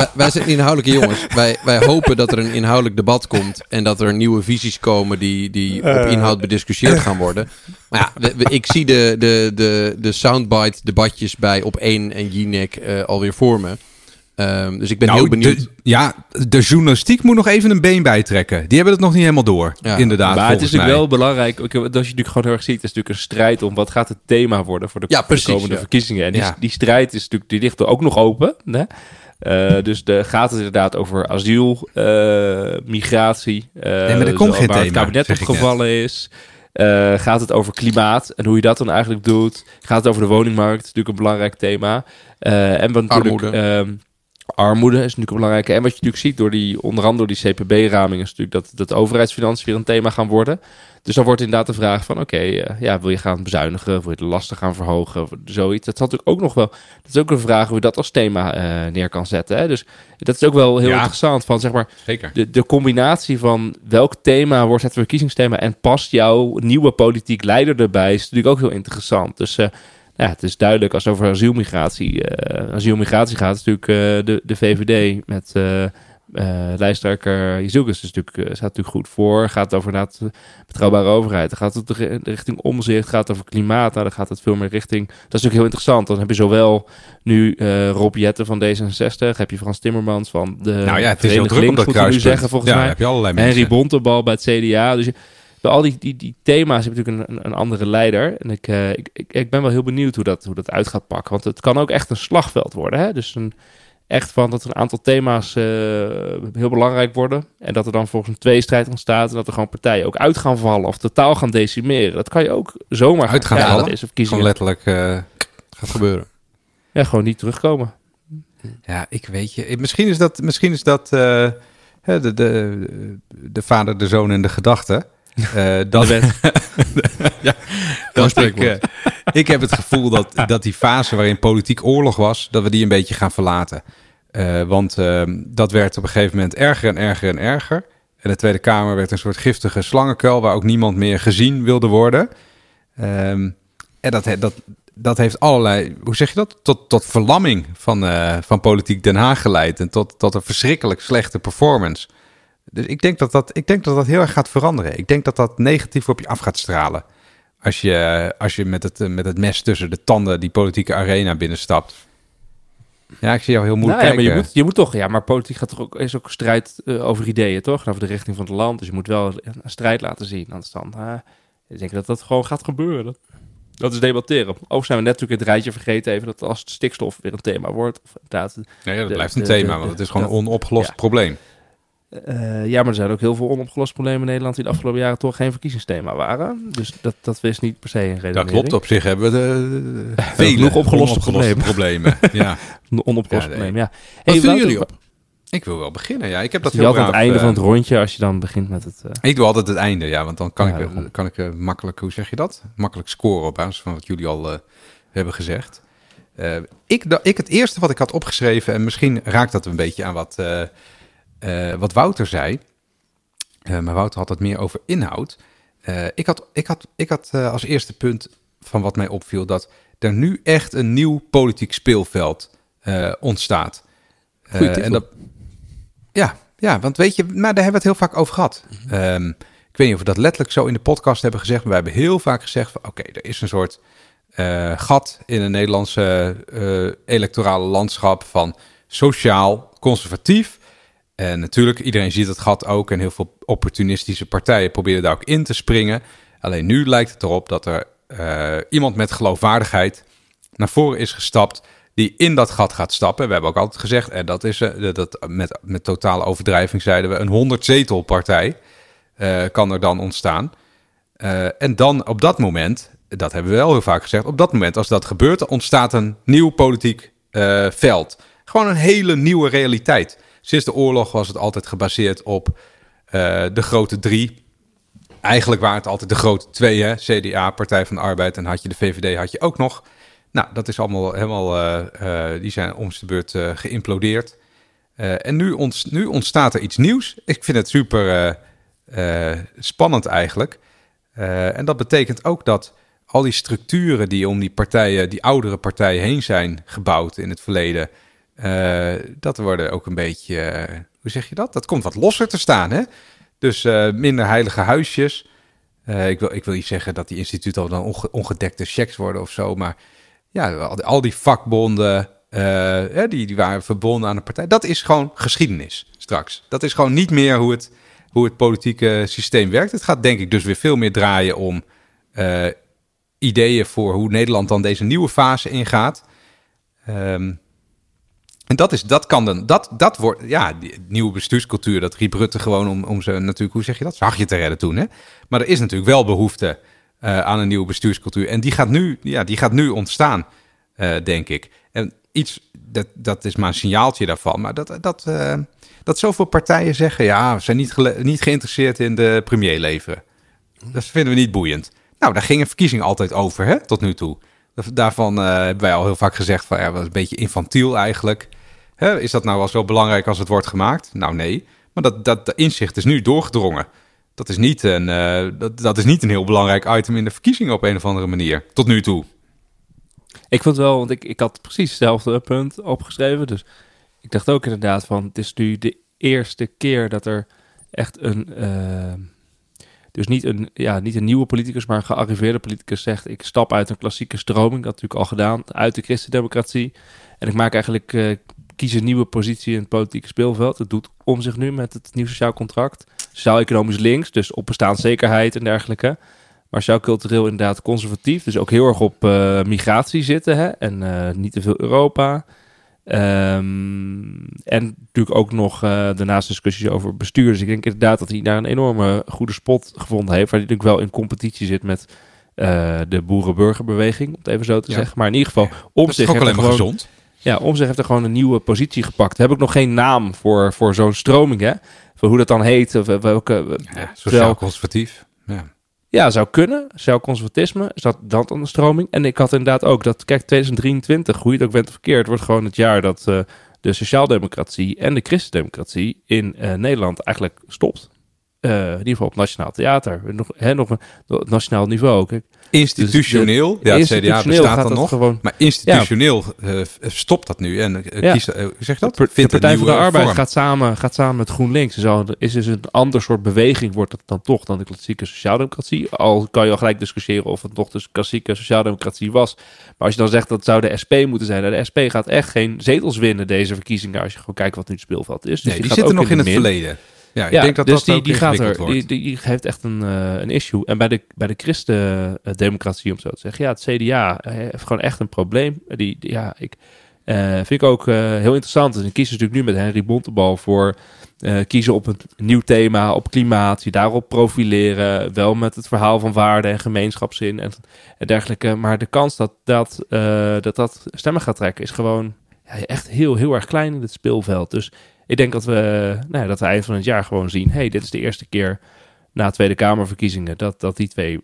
wij, wij, zijn inhoudelijke jongens. [LAUGHS] Wij, wij hopen dat er een inhoudelijk debat komt... en dat er nieuwe visies komen die, die op eh. inhoud bediscussieerd gaan worden. Maar ja, ik zie de, de, de, de soundbite debatjes bij Op 1 en Jinek uh, alweer voor me. Um, dus ik ben nou, heel benieuwd. De, ja, de journalistiek moet nog even een been bijtrekken. Die hebben het nog niet helemaal door, ja. inderdaad. Maar het is natuurlijk wel belangrijk, als je natuurlijk gewoon heel erg ziet, het is natuurlijk een strijd om wat gaat het thema worden voor de, ja, precies, de komende verkiezingen. En die, die, strijd is natuurlijk, die ligt er ook nog open. Hè? Uh, dus de, gaat het inderdaad over asiel, uh, migratie, uh, nee, maar er komt geen waar thema, het kabinet opgevallen is. gaat het over klimaat en hoe je dat dan eigenlijk doet? Gaat het over de woningmarkt? natuurlijk een belangrijk thema. en wat natuurlijk... Armoede. Armoede is natuurlijk een belangrijke. En wat je natuurlijk ziet door die, onder andere door die CPB-raming, is natuurlijk dat, dat overheidsfinanciën weer een thema gaan worden. Dus dan wordt inderdaad de vraag van, oké, eh, ja, wil je gaan bezuinigen? Wil je de lasten gaan verhogen? Zoiets. Dat is natuurlijk ook nog wel, dat is ook een vraag hoe je dat als thema uh, neer kan zetten. Hè? Dus dat is ook wel heel interessant van, zeg maar, Zeker. De, de combinatie van welk thema wordt het verkiezingsthema en past jouw nieuwe politiek leider erbij, is natuurlijk ook heel interessant. Dus uh, ja, het is duidelijk als het over asielmigratie, asielmigratie gaat, is natuurlijk de, de VVD met uh, lijsttrekker is natuurlijk, staat natuurlijk goed voor. Gaat over inderdaad betrouwbare overheid. Dan gaat het de richting omzicht, gaat over klimaat. Nou, dan gaat het veel meer richting. Dat is natuurlijk heel interessant. Dan heb je zowel nu Rob Jetten van D66, heb je Frans Timmermans van de nou ja, het is heel druk op dat kruispunt. zeggen volgens ja, mij. Heb je allerlei Henry Bontebal bij het CDA. Dus je, bij al die, die, die thema's heb je natuurlijk een, een, andere leider. En ik, uh, ik, ik, ik, ben wel heel benieuwd hoe dat, hoe dat uit gaat pakken. Want het kan ook echt een slagveld worden. Hè? Dus een, echt van dat er een aantal thema's uh, heel belangrijk worden. En dat er dan volgens een tweestrijd ontstaat. En dat er gewoon partijen ook uit gaan vallen of totaal gaan decimeren. Dat kan je ook zomaar uit gaan vallen. Is, of Gewoon letterlijk uh, gaat gebeuren. Ja, gewoon niet terugkomen. Ja, ik weet je. Misschien is dat, misschien is dat uh, de, de, de vader, de zoon en de gedachte. Uh, [LAUGHS] dat [LAUGHS] ja, dat ik, uh, ik heb het gevoel dat, dat die fase waarin politiek oorlog was, dat we die een beetje gaan verlaten. Uh, want ehm, dat werd op een gegeven moment erger en erger en erger. En de Tweede Kamer werd een soort giftige slangenkuil waar ook niemand meer gezien wilde worden. Um, en dat, dat, dat heeft allerlei, hoe zeg je dat? Tot, tot verlamming van, uh, van politiek Den Haag geleid. En tot, tot een verschrikkelijk slechte performance. Dus ik denk dat dat, ik denk dat dat heel erg gaat veranderen. Ik denk dat dat negatief op je af gaat stralen. Als je, als je met, het, met het mes tussen de tanden die politieke arena binnenstapt. Ja, ik zie jou heel moeilijk nou, ja, Maar je, moet, je moet toch, ja, maar politiek gaat toch ook, is ook strijd uh, over ideeën, toch? over de richting van het land. Dus je moet wel een strijd laten zien. Anders dan, uh, ik denk dat dat gewoon gaat gebeuren. Dat is debatteren. Ook zijn we net natuurlijk het rijtje vergeten even dat als stikstof weer een thema wordt. Of inderdaad, nee, dat blijft een thema, want het is gewoon een onopgelost probleem. Uh, ja, maar er zijn ook heel veel onopgeloste problemen in Nederland die de afgelopen jaren toch geen verkiezingsthema waren. Dus dat, dat is niet per se een reden. Dat klopt, op zich hebben we de, [LAUGHS] veel opgeloste, onopgeloste problemen. problemen. [LAUGHS] ja. Onopgeloste ja, problemen, ja. Wat hey, jullie op? Ik wil wel beginnen, ja. Ik heb dat heel altijd het einde van het rondje als je dan begint met het... Uh... Ik doe altijd het einde, ja. Want dan kan ja, ik, kan ik uh, makkelijk, hoe zeg je dat? Makkelijk scoren op basis van wat jullie al uh, hebben gezegd. ik, ik, het eerste wat ik had opgeschreven, en misschien raakt dat een beetje aan wat, wat Wouter zei. maar Wouter had het meer over inhoud. ik had, ik had, ik had als eerste punt van wat mij opviel dat er nu echt een nieuw politiek speelveld ontstaat. en dat, ja, ja, want weet je, maar daar hebben we het heel vaak over gehad. Um, ik weet niet of we dat letterlijk zo in de podcast hebben gezegd, maar we hebben heel vaak gezegd van oké, er is een soort uh, gat in het Nederlandse uh, electorale landschap van sociaal conservatief. En natuurlijk, iedereen ziet het gat ook en heel veel opportunistische partijen proberen daar ook in te springen. Alleen nu lijkt het erop dat er uh, iemand met geloofwaardigheid naar voren is gestapt die in dat gat gaat stappen. We hebben ook altijd gezegd, en dat is uh, dat met, met totale overdrijving zeiden we, een 100 zetelpartij uh, kan er dan ontstaan. En dan op dat moment, dat hebben we wel heel vaak gezegd, op dat moment als dat gebeurt, ontstaat een nieuw politiek veld. Gewoon een hele nieuwe realiteit. Sinds de oorlog was het altijd gebaseerd op de grote drie. Eigenlijk waren het altijd de grote twee, hè? CDA, Partij van de Arbeid en had je de VVD, had je ook nog. Nou, dat is allemaal helemaal, uh, uh, die zijn om de beurt geïmplodeerd. en nu, nu, ontstaat er iets nieuws. Ik vind het super spannend eigenlijk. en dat betekent ook dat al die structuren die om die partijen, die oudere partijen heen zijn gebouwd in het verleden, dat worden ook een beetje, hoe zeg je dat? Dat komt wat losser te staan, hè? Dus minder heilige huisjes. ik, wil, ik wil niet zeggen dat die instituten al dan ongedekte checks worden of zo, maar ja, al die vakbonden, die, die waren verbonden aan de partij. Dat is gewoon geschiedenis straks. Dat is gewoon niet meer hoe het, hoe het politieke systeem werkt. Het gaat denk ik dus weer veel meer draaien om ideeën voor hoe Nederland dan deze nieuwe fase ingaat. Um, en dat, is, dat kan dan, dat, dat wordt, ja, die nieuwe bestuurscultuur, dat riep Rutte gewoon om, om ze natuurlijk, hoe zeg je dat, zag je te redden toen, hè? Maar er is natuurlijk wel behoefte uh, aan een nieuwe bestuurscultuur. En die gaat nu, ja, die gaat nu ontstaan, uh, denk ik. En iets, dat, dat is maar een signaaltje daarvan. Maar dat, dat, uh, dat zoveel partijen zeggen, ja, we zijn niet, niet geïnteresseerd in de premierleven. Dat vinden we niet boeiend. Nou, daar gingen verkiezingen altijd over, hè, tot nu toe. Daarvan hebben wij al heel vaak gezegd van, ja, dat was een beetje infantiel eigenlijk. Hè, is dat nou wel zo belangrijk als het wordt gemaakt? Nou, nee. Maar dat, dat inzicht is nu doorgedrongen dat is, niet een, uh, dat, dat is niet een heel belangrijk item in de verkiezingen op een of andere manier. Tot nu toe. Ik vond wel, want ik, ik had precies hetzelfde punt opgeschreven. Dus ik dacht ook inderdaad van, het is nu de eerste keer dat er echt een... Uh, dus niet een, ja, niet een nieuwe politicus, maar een gearriveerde politicus zegt... ik stap uit een klassieke stroming, dat natuurlijk al gedaan, uit de christendemocratie. En ik maak eigenlijk, uh, kies een nieuwe positie in het politieke speelveld. Het doet om zich nu met het nieuw sociaal contract sociaal-economisch links, dus op bestaanszekerheid en dergelijke. Maar sociaal-cultureel inderdaad conservatief, dus ook heel erg op uh, migratie zitten hè? en uh, niet te veel Europa. Um, en natuurlijk ook nog uh, daarnaast discussies over bestuur. Dus ik denk inderdaad dat hij daar een enorme goede spot gevonden heeft. Waar hij natuurlijk wel in competitie zit met uh, de boerenburgerbeweging, om het even zo te ja. zeggen. Maar in ieder geval, om zich alleen maar gezond. Ja, om zich heeft er gewoon een nieuwe positie gepakt. Heb ik nog geen naam voor, voor zo'n stroming, hè? hoe dat dan heet. Of welke, ja, sociaal conservatief. Ja. ja, zou kunnen. Sociaal conservatisme is dat, dan de stroming. En ik had inderdaad ook dat, kijk, 2023, hoe je het ook bent of verkeerd, wordt gewoon het jaar dat uh, de sociaaldemocratie en de christendemocratie in uh, Nederland eigenlijk stopt. In ieder geval op nationaal theater. Nog, hè, nog een nationaal niveau. Kijk, Institutioneel, dus ja, het CDA bestaat dan nog. Gewoon, maar institutioneel ja. stopt dat nu. En uh, kiest, zeg dat? De, de Partij van de Arbeid gaat samen, gaat samen met GroenLinks. Zo is dus een ander soort beweging, wordt het dan toch, dan de klassieke sociaaldemocratie. Al kan je al gelijk discussiëren of het nog de klassieke sociaaldemocratie was. Maar als je dan zegt dat zou de SP moeten zijn. Nou, de SP gaat echt geen zetels winnen deze verkiezingen. Als je gewoon kijkt wat nu het speelveld is. Dus nee, die, zitten nog in, het verleden. Ja, ik denk dat dus dat die, die gaat er, die, die, heeft echt een, uh, een issue. En bij de, bij de christendemocratie, om zo te zeggen, ja, het CDA heeft gewoon echt een probleem. Die, ja, ik uh, vind ik ook uh, heel interessant. En kiezen natuurlijk nu met Henry Bontebal voor kiezen op een nieuw thema, op klimaat, die daarop profileren, wel met het verhaal van waarde en gemeenschapszin en, en dergelijke. Maar de kans dat dat, dat dat stemmen gaat trekken is gewoon ja, echt heel, heel erg klein in het speelveld. Dus ik denk dat we, nou ja, dat we eind van het jaar gewoon zien: hey, dit is de eerste keer na Tweede Kamerverkiezingen dat, dat die twee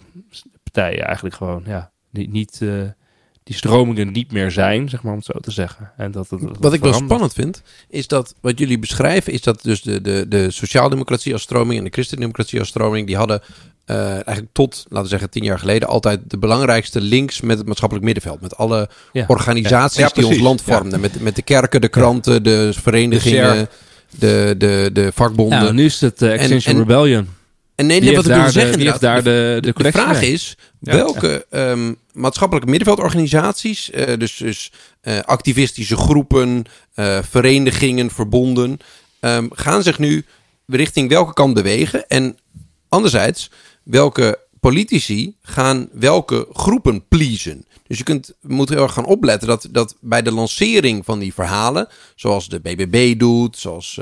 partijen eigenlijk gewoon ja, niet, niet uh, die stromingen niet meer zijn, zeg maar om het zo te zeggen. En dat, dat, wat ik wel spannend vind, is dat wat jullie beschrijven, is dat dus de, de, de sociaaldemocratie als stroming en de christendemocratie als stroming, die hadden uh, eigenlijk tot, laten we zeggen, tien jaar geleden altijd de belangrijkste links met het maatschappelijk middenveld. Met alle organisaties die ons land vormden. Met, met de kerken, de kranten, de verenigingen, de, de, de, vakbonden. Ja, nu is het uh, Extinction en, Rebellion. En nee, nee wat ik wil zeggen, de, daar de, de, de vraag is, welke um, maatschappelijke middenveldorganisaties, uh, dus, dus uh, activistische groepen, verenigingen, verbonden, um, gaan zich nu richting welke kant bewegen? En anderzijds, welke politici gaan welke groepen pleasen. Dus je kunt, moet heel erg gaan opletten dat, dat bij de lancering van die verhalen, zoals de BBB doet, zoals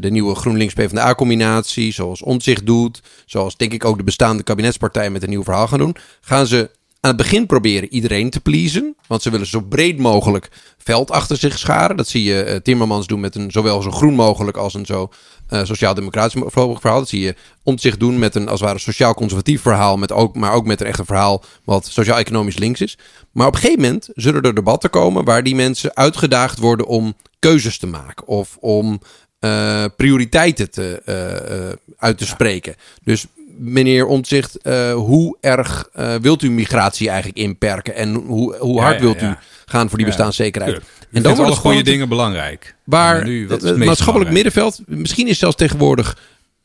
de nieuwe GroenLinks PvdA-combinatie, zoals Ontzicht doet, zoals denk ik ook de bestaande kabinetspartijen met een nieuw verhaal gaan doen, gaan ze aan het begin proberen iedereen te pleasen. Want ze willen zo breed mogelijk veld achter zich scharen. Dat zie je uh, Timmermans doen met een zowel zo groen mogelijk als een zo uh, sociaal-democratisch verhaal. Dat zie je zich doen met een als het ware sociaal-conservatief verhaal. Met ook, maar ook met een echt verhaal wat sociaal-economisch links is. Maar op een gegeven moment zullen er debatten komen waar die mensen uitgedaagd worden om keuzes te maken. Of om uh, prioriteiten te, uh, uit te spreken. Dus meneer Omtzigt, uh, hoe erg uh, wilt u migratie eigenlijk inperken? En hoe, hoe hard wilt u gaan voor die bestaanszekerheid? En dan worden goede dingen belangrijk. Waar nu, het, het maatschappelijk middenveld, misschien is zelfs tegenwoordig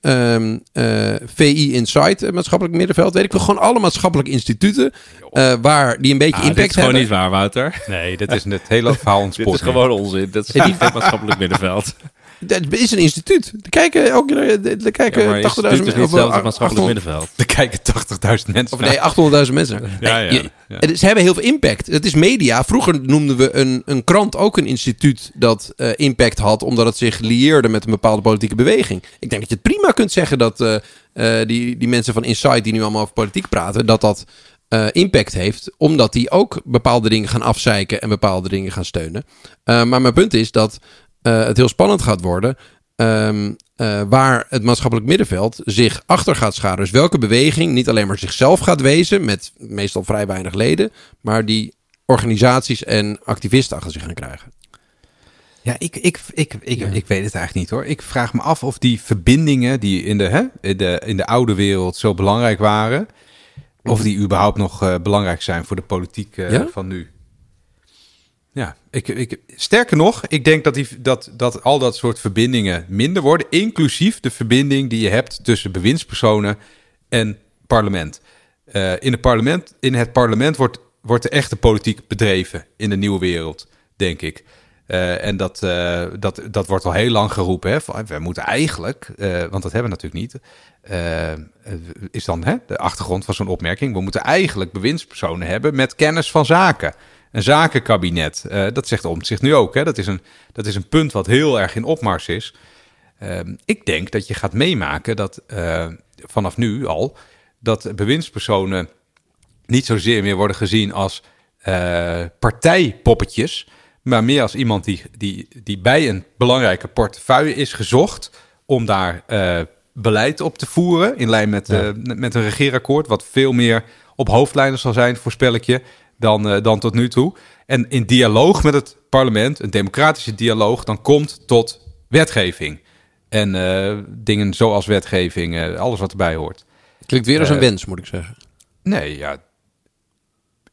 um, uh, VI Insight, het maatschappelijk middenveld, weet ik wel, gewoon alle maatschappelijke instituten uh, waar die een beetje ah, impact hebben. Dat is gewoon niet waar, Wouter. Nee, dat is het hele verhaal ontspoord. [LAUGHS] dit is gewoon onzin. Dat is [LAUGHS] niet het maatschappelijk middenveld. Het is een instituut. Er kijken, ook, er kijken ja, 80.000 mensen. Het is het maatschappelijk middenveld. Er kijken 80.000 mensen. Of nee, 800.000 mensen. Ja, ja, ja. Ze hebben heel veel impact. Het is media. Vroeger noemden we een, een krant ook een instituut dat uh, impact had, omdat het zich lieerde met een bepaalde politieke beweging. Ik denk dat je het prima kunt zeggen dat uh, uh, die, die mensen van Insight, die nu allemaal over politiek praten, dat dat uh, impact heeft, omdat die ook bepaalde dingen gaan afzeiken en bepaalde dingen gaan steunen. Uh, maar mijn punt is dat uh, het heel spannend gaat worden. Um, uh, waar het maatschappelijk middenveld zich achter gaat scharen. Dus welke beweging niet alleen maar zichzelf gaat wezen, met meestal vrij weinig leden, maar die organisaties en activisten achter zich gaan krijgen. Ja, ik, ik, ik, ik, ja. ik weet het eigenlijk niet hoor. Ik vraag me af of die verbindingen die in de, hè, in de, in de oude wereld zo belangrijk waren, of die überhaupt nog uh, belangrijk zijn voor de politiek uh, ja? van nu. Ja, ik, ik, sterker nog, ik denk dat, die, dat, dat al dat soort verbindingen minder worden, inclusief de verbinding die je hebt tussen bewindspersonen en parlement. Uh, in, het parlement in het parlement wordt, wordt de echte politiek bedreven in de nieuwe wereld, denk ik. Uh, en dat, uh, dat, dat wordt al heel lang geroepen. Hè, we moeten eigenlijk, want dat hebben we natuurlijk niet, is dan hè, de achtergrond van zo'n opmerking. We moeten eigenlijk bewindspersonen hebben met kennis van zaken een zakenkabinet. Uh, dat zegt zich nu ook. Hè? Dat, is een, dat is een punt wat heel erg in opmars is. Uh, ik denk dat je gaat meemaken dat uh, vanaf nu al... dat bewindspersonen niet zozeer meer worden gezien als uh, partijpoppetjes... maar meer als iemand die, die, die bij een belangrijke portefeuille is gezocht... om daar beleid op te voeren in lijn met, ja. met een regeerakkoord... wat veel meer op hoofdlijnen zal zijn, voorspel ik je dan, uh, dan tot nu toe. En in dialoog met het parlement, een democratische dialoog, dan komt tot wetgeving. En dingen zoals wetgeving, alles wat erbij hoort. Klinkt weer als een wens, moet ik zeggen. Nee, ja.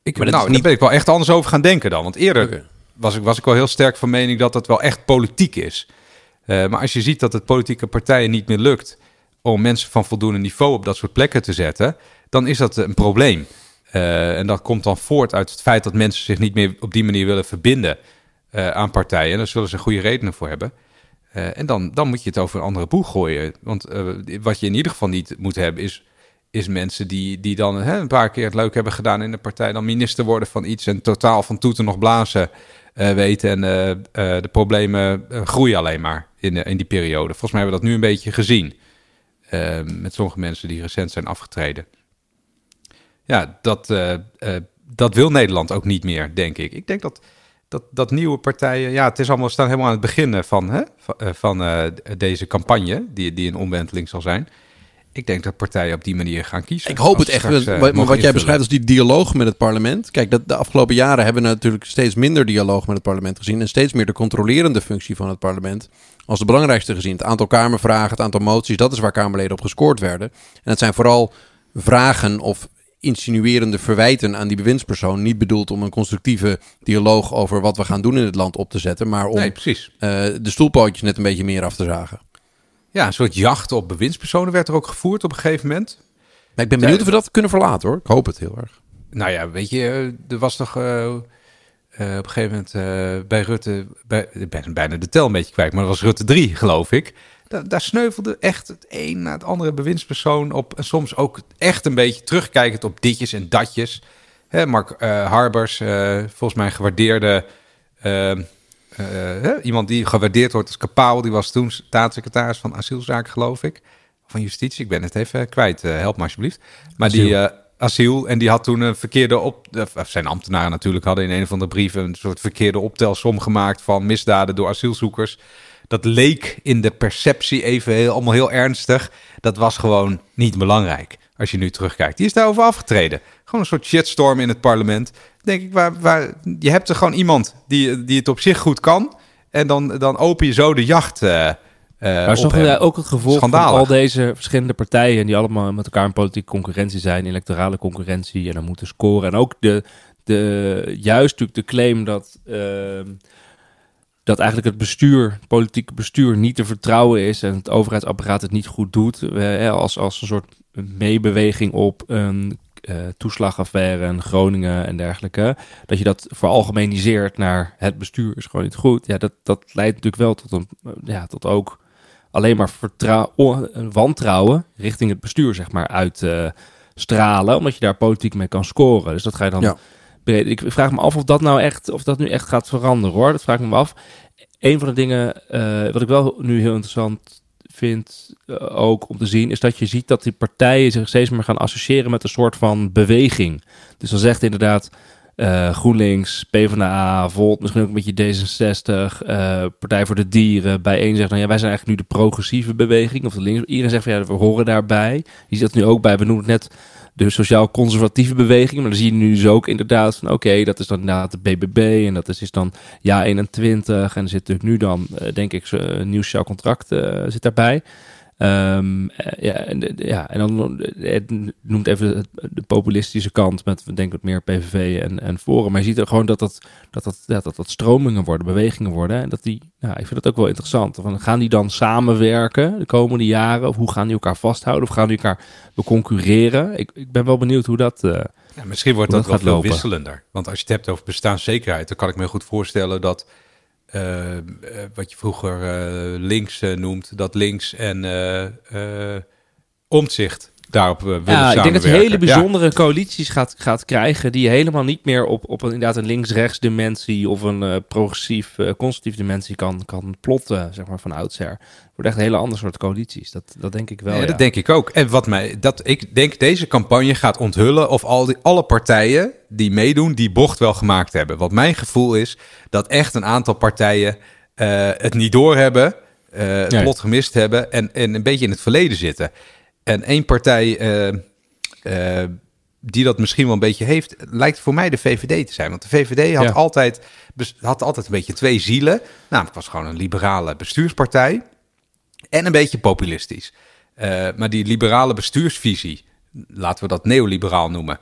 Ik, nou, niet... daar ben ik wel echt anders over gaan denken dan. Want eerder was, ik, was ik wel heel sterk van mening dat het wel echt politiek is. maar als je ziet dat het politieke partijen niet meer lukt om mensen van voldoende niveau op dat soort plekken te zetten, dan is dat een probleem. Uh, en dat komt dan voort uit het feit dat mensen zich niet meer op die manier willen verbinden uh, aan partijen. En daar zullen ze goede redenen voor hebben. Uh, en dan, dan moet je het over een andere boeg gooien. Want wat je in ieder geval niet moet hebben, is, is mensen die, die dan hè, een paar keer het leuk hebben gedaan in de partij, dan minister worden van iets en totaal van toeten nog blazen weten. En de problemen groeien alleen maar in, in die periode. Volgens mij hebben we dat nu een beetje gezien. met sommige mensen die recent zijn afgetreden ja, dat, uh, dat wil Nederland ook niet meer, denk ik. Ik denk dat, dat, dat nieuwe partijen, ja, het is allemaal, staan helemaal aan het begin van, hè, van, uh, deze campagne, die, die een omwenteling zal zijn. Ik denk dat partijen op die manier gaan kiezen. Ik hoop het echt. Straks, maar wat jij beschrijft als die dialoog met het parlement. Kijk, dat, de afgelopen jaren hebben we natuurlijk steeds minder dialoog met het parlement gezien. En steeds meer de controlerende functie van het parlement als de belangrijkste gezien. Het aantal Kamervragen, het aantal moties, dat is waar Kamerleden op gescoord werden. En het zijn vooral vragen of insinuerende verwijten aan die bewindspersoon niet bedoeld om een constructieve dialoog over wat we gaan doen in het land op te zetten, maar om nee, precies. Uh, de stoelpootjes net een beetje meer af te zagen. Ja, een soort jacht op bewindspersonen werd er ook gevoerd op een gegeven moment. Maar ik ben benieuwd of we dat kunnen verlaten hoor. Ik hoop het heel erg. Nou ja, weet je, eh, er was toch uh, op een gegeven moment bij Rutte, bij, ik ben bijna de tel een beetje kwijt, maar dat was Rutte 3 geloof ik daar, daar, sneuvelde echt het een na het andere bewindspersoon op. En soms ook echt een beetje terugkijkend op ditjes en datjes. Hè, Mark uh, Harbers, uh, volgens mij gewaardeerde... Uh, iemand die gewaardeerd wordt als kapaal. Die was toen staatssecretaris van asielzaken, geloof ik. Van justitie, ik ben het even kwijt. help me alsjeblieft. Maar asiel. die asiel. En die had toen een verkeerde op. Of zijn ambtenaren natuurlijk hadden in een van de brieven een soort verkeerde optelsom gemaakt van misdaden door asielzoekers dat leek in de perceptie even heel, allemaal heel ernstig. Dat was gewoon niet belangrijk. Als je nu terugkijkt. Die is daarover afgetreden. Gewoon een soort shitstorm in het parlement. Denk ik, waar, waar, je hebt er gewoon iemand die, die het op zich goed kan. En dan, dan open je zo de jacht. Uh, maar is toch ook het gevolg van al deze verschillende partijen... die allemaal met elkaar in politieke concurrentie zijn... electorale concurrentie en dan moeten scoren. En ook de, de, juist natuurlijk de claim dat... Uh, dat eigenlijk het bestuur, het politieke bestuur, niet te vertrouwen is en het overheidsapparaat het niet goed doet. als, als een soort meebeweging op een uh, toeslagaffaire in Groningen en dergelijke. Dat je dat veralgemeniseert naar het bestuur is gewoon niet goed. Ja, dat, dat leidt natuurlijk wel tot, een, ja, tot ook alleen maar wantrouwen richting het bestuur, zeg maar, uit uh, stralen. Omdat je daar politiek mee kan scoren. Dus dat ga je dan... Ja ik vraag me af of dat nou echt, of dat nu echt gaat veranderen hoor. Dat vraag ik me af. Een van de dingen uh, wat ik wel nu heel interessant vind, uh, ook om te zien, is dat je ziet dat die partijen zich steeds meer gaan associëren met een soort van beweging. Dus dan zegt inderdaad uh, GroenLinks, PvdA, Volt, misschien ook een beetje D66, Partij voor de Dieren, bijeen zegt, nou ja, wij zijn eigenlijk nu de progressieve beweging, of de links. Iedereen zegt van ja, we horen daarbij. Je ziet dat nu ook bij, we noemen het net de sociaal-conservatieve beweging. Maar dan zie je nu dus ook inderdaad van oké, dat is dan inderdaad de BBB en dat is, is dan ja 21 en er zit natuurlijk nu dan uh, denk ik een nieuw sociaal contract zit daarbij. Um, ja, en, ja, en dan het noemt even de populistische kant met, denk ik, meer PVV en, en Forum. Maar je ziet er gewoon dat dat, dat, dat, dat, dat, dat stromingen worden, bewegingen worden. En dat die, nou, ik vind dat ook wel interessant. Van, gaan die dan samenwerken de komende jaren? Of hoe gaan die elkaar vasthouden? Of gaan die elkaar concurreren? Ik, ik ben wel benieuwd hoe dat... Uh, ja, misschien wordt dat, dat wel veel wisselender. Want als je het hebt over bestaanszekerheid, dan kan ik me goed voorstellen dat wat je vroeger uh, links noemt, dat links en omzicht daarop willen ja, Ik denk dat hele bijzondere coalities gaat, gaat krijgen die helemaal niet meer op, op een, inderdaad een links-rechts dimensie of een progressief, constructief dimensie kan, kan plotten, zeg maar, van oudsher wordt echt een hele andere soort coalities. Dat, dat denk ik wel. Ja, dat denk ik ook. En wat mij, dat ik denk deze campagne gaat onthullen of al die, alle partijen die meedoen, die bocht wel gemaakt hebben. Wat mijn gevoel is dat echt een aantal partijen uh, het niet doorhebben, uh, het plot gemist hebben en, en een beetje in het verleden zitten. En één partij uh, die dat misschien wel een beetje heeft, lijkt voor mij de VVD te zijn. Want de VVD had, altijd, had altijd een beetje twee zielen. Namelijk, was gewoon een liberale bestuurspartij. En een beetje populistisch. maar die liberale bestuursvisie, laten we dat neoliberaal noemen,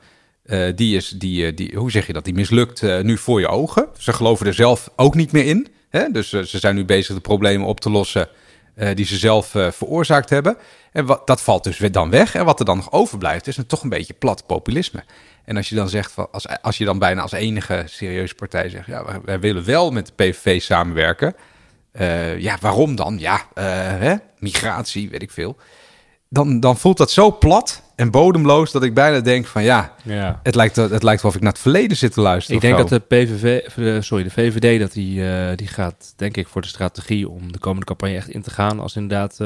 die is, die, die, hoe zeg je dat, die mislukt nu voor je ogen. Ze geloven er zelf ook niet meer in. Hè? Dus ze zijn nu bezig de problemen op te lossen die ze zelf veroorzaakt hebben. En wat, dat valt dus weer dan weg. En wat er dan nog overblijft, is een toch een beetje plat populisme. En als je dan zegt, van, als, als je dan bijna als enige serieuze partij zegt, ja, wij willen wel met de PVV samenwerken. Uh, ja, waarom dan? Ja, hè? migratie, weet ik veel. Dan, dan voelt dat zo plat en bodemloos dat ik bijna denk van ja, ja. Het, lijkt, het lijkt wel of ik naar het verleden zit te luisteren. Ik denk dat de PVV, eh, sorry, de VVD, dat die, die gaat denk ik voor de strategie om de komende campagne echt in te gaan als inderdaad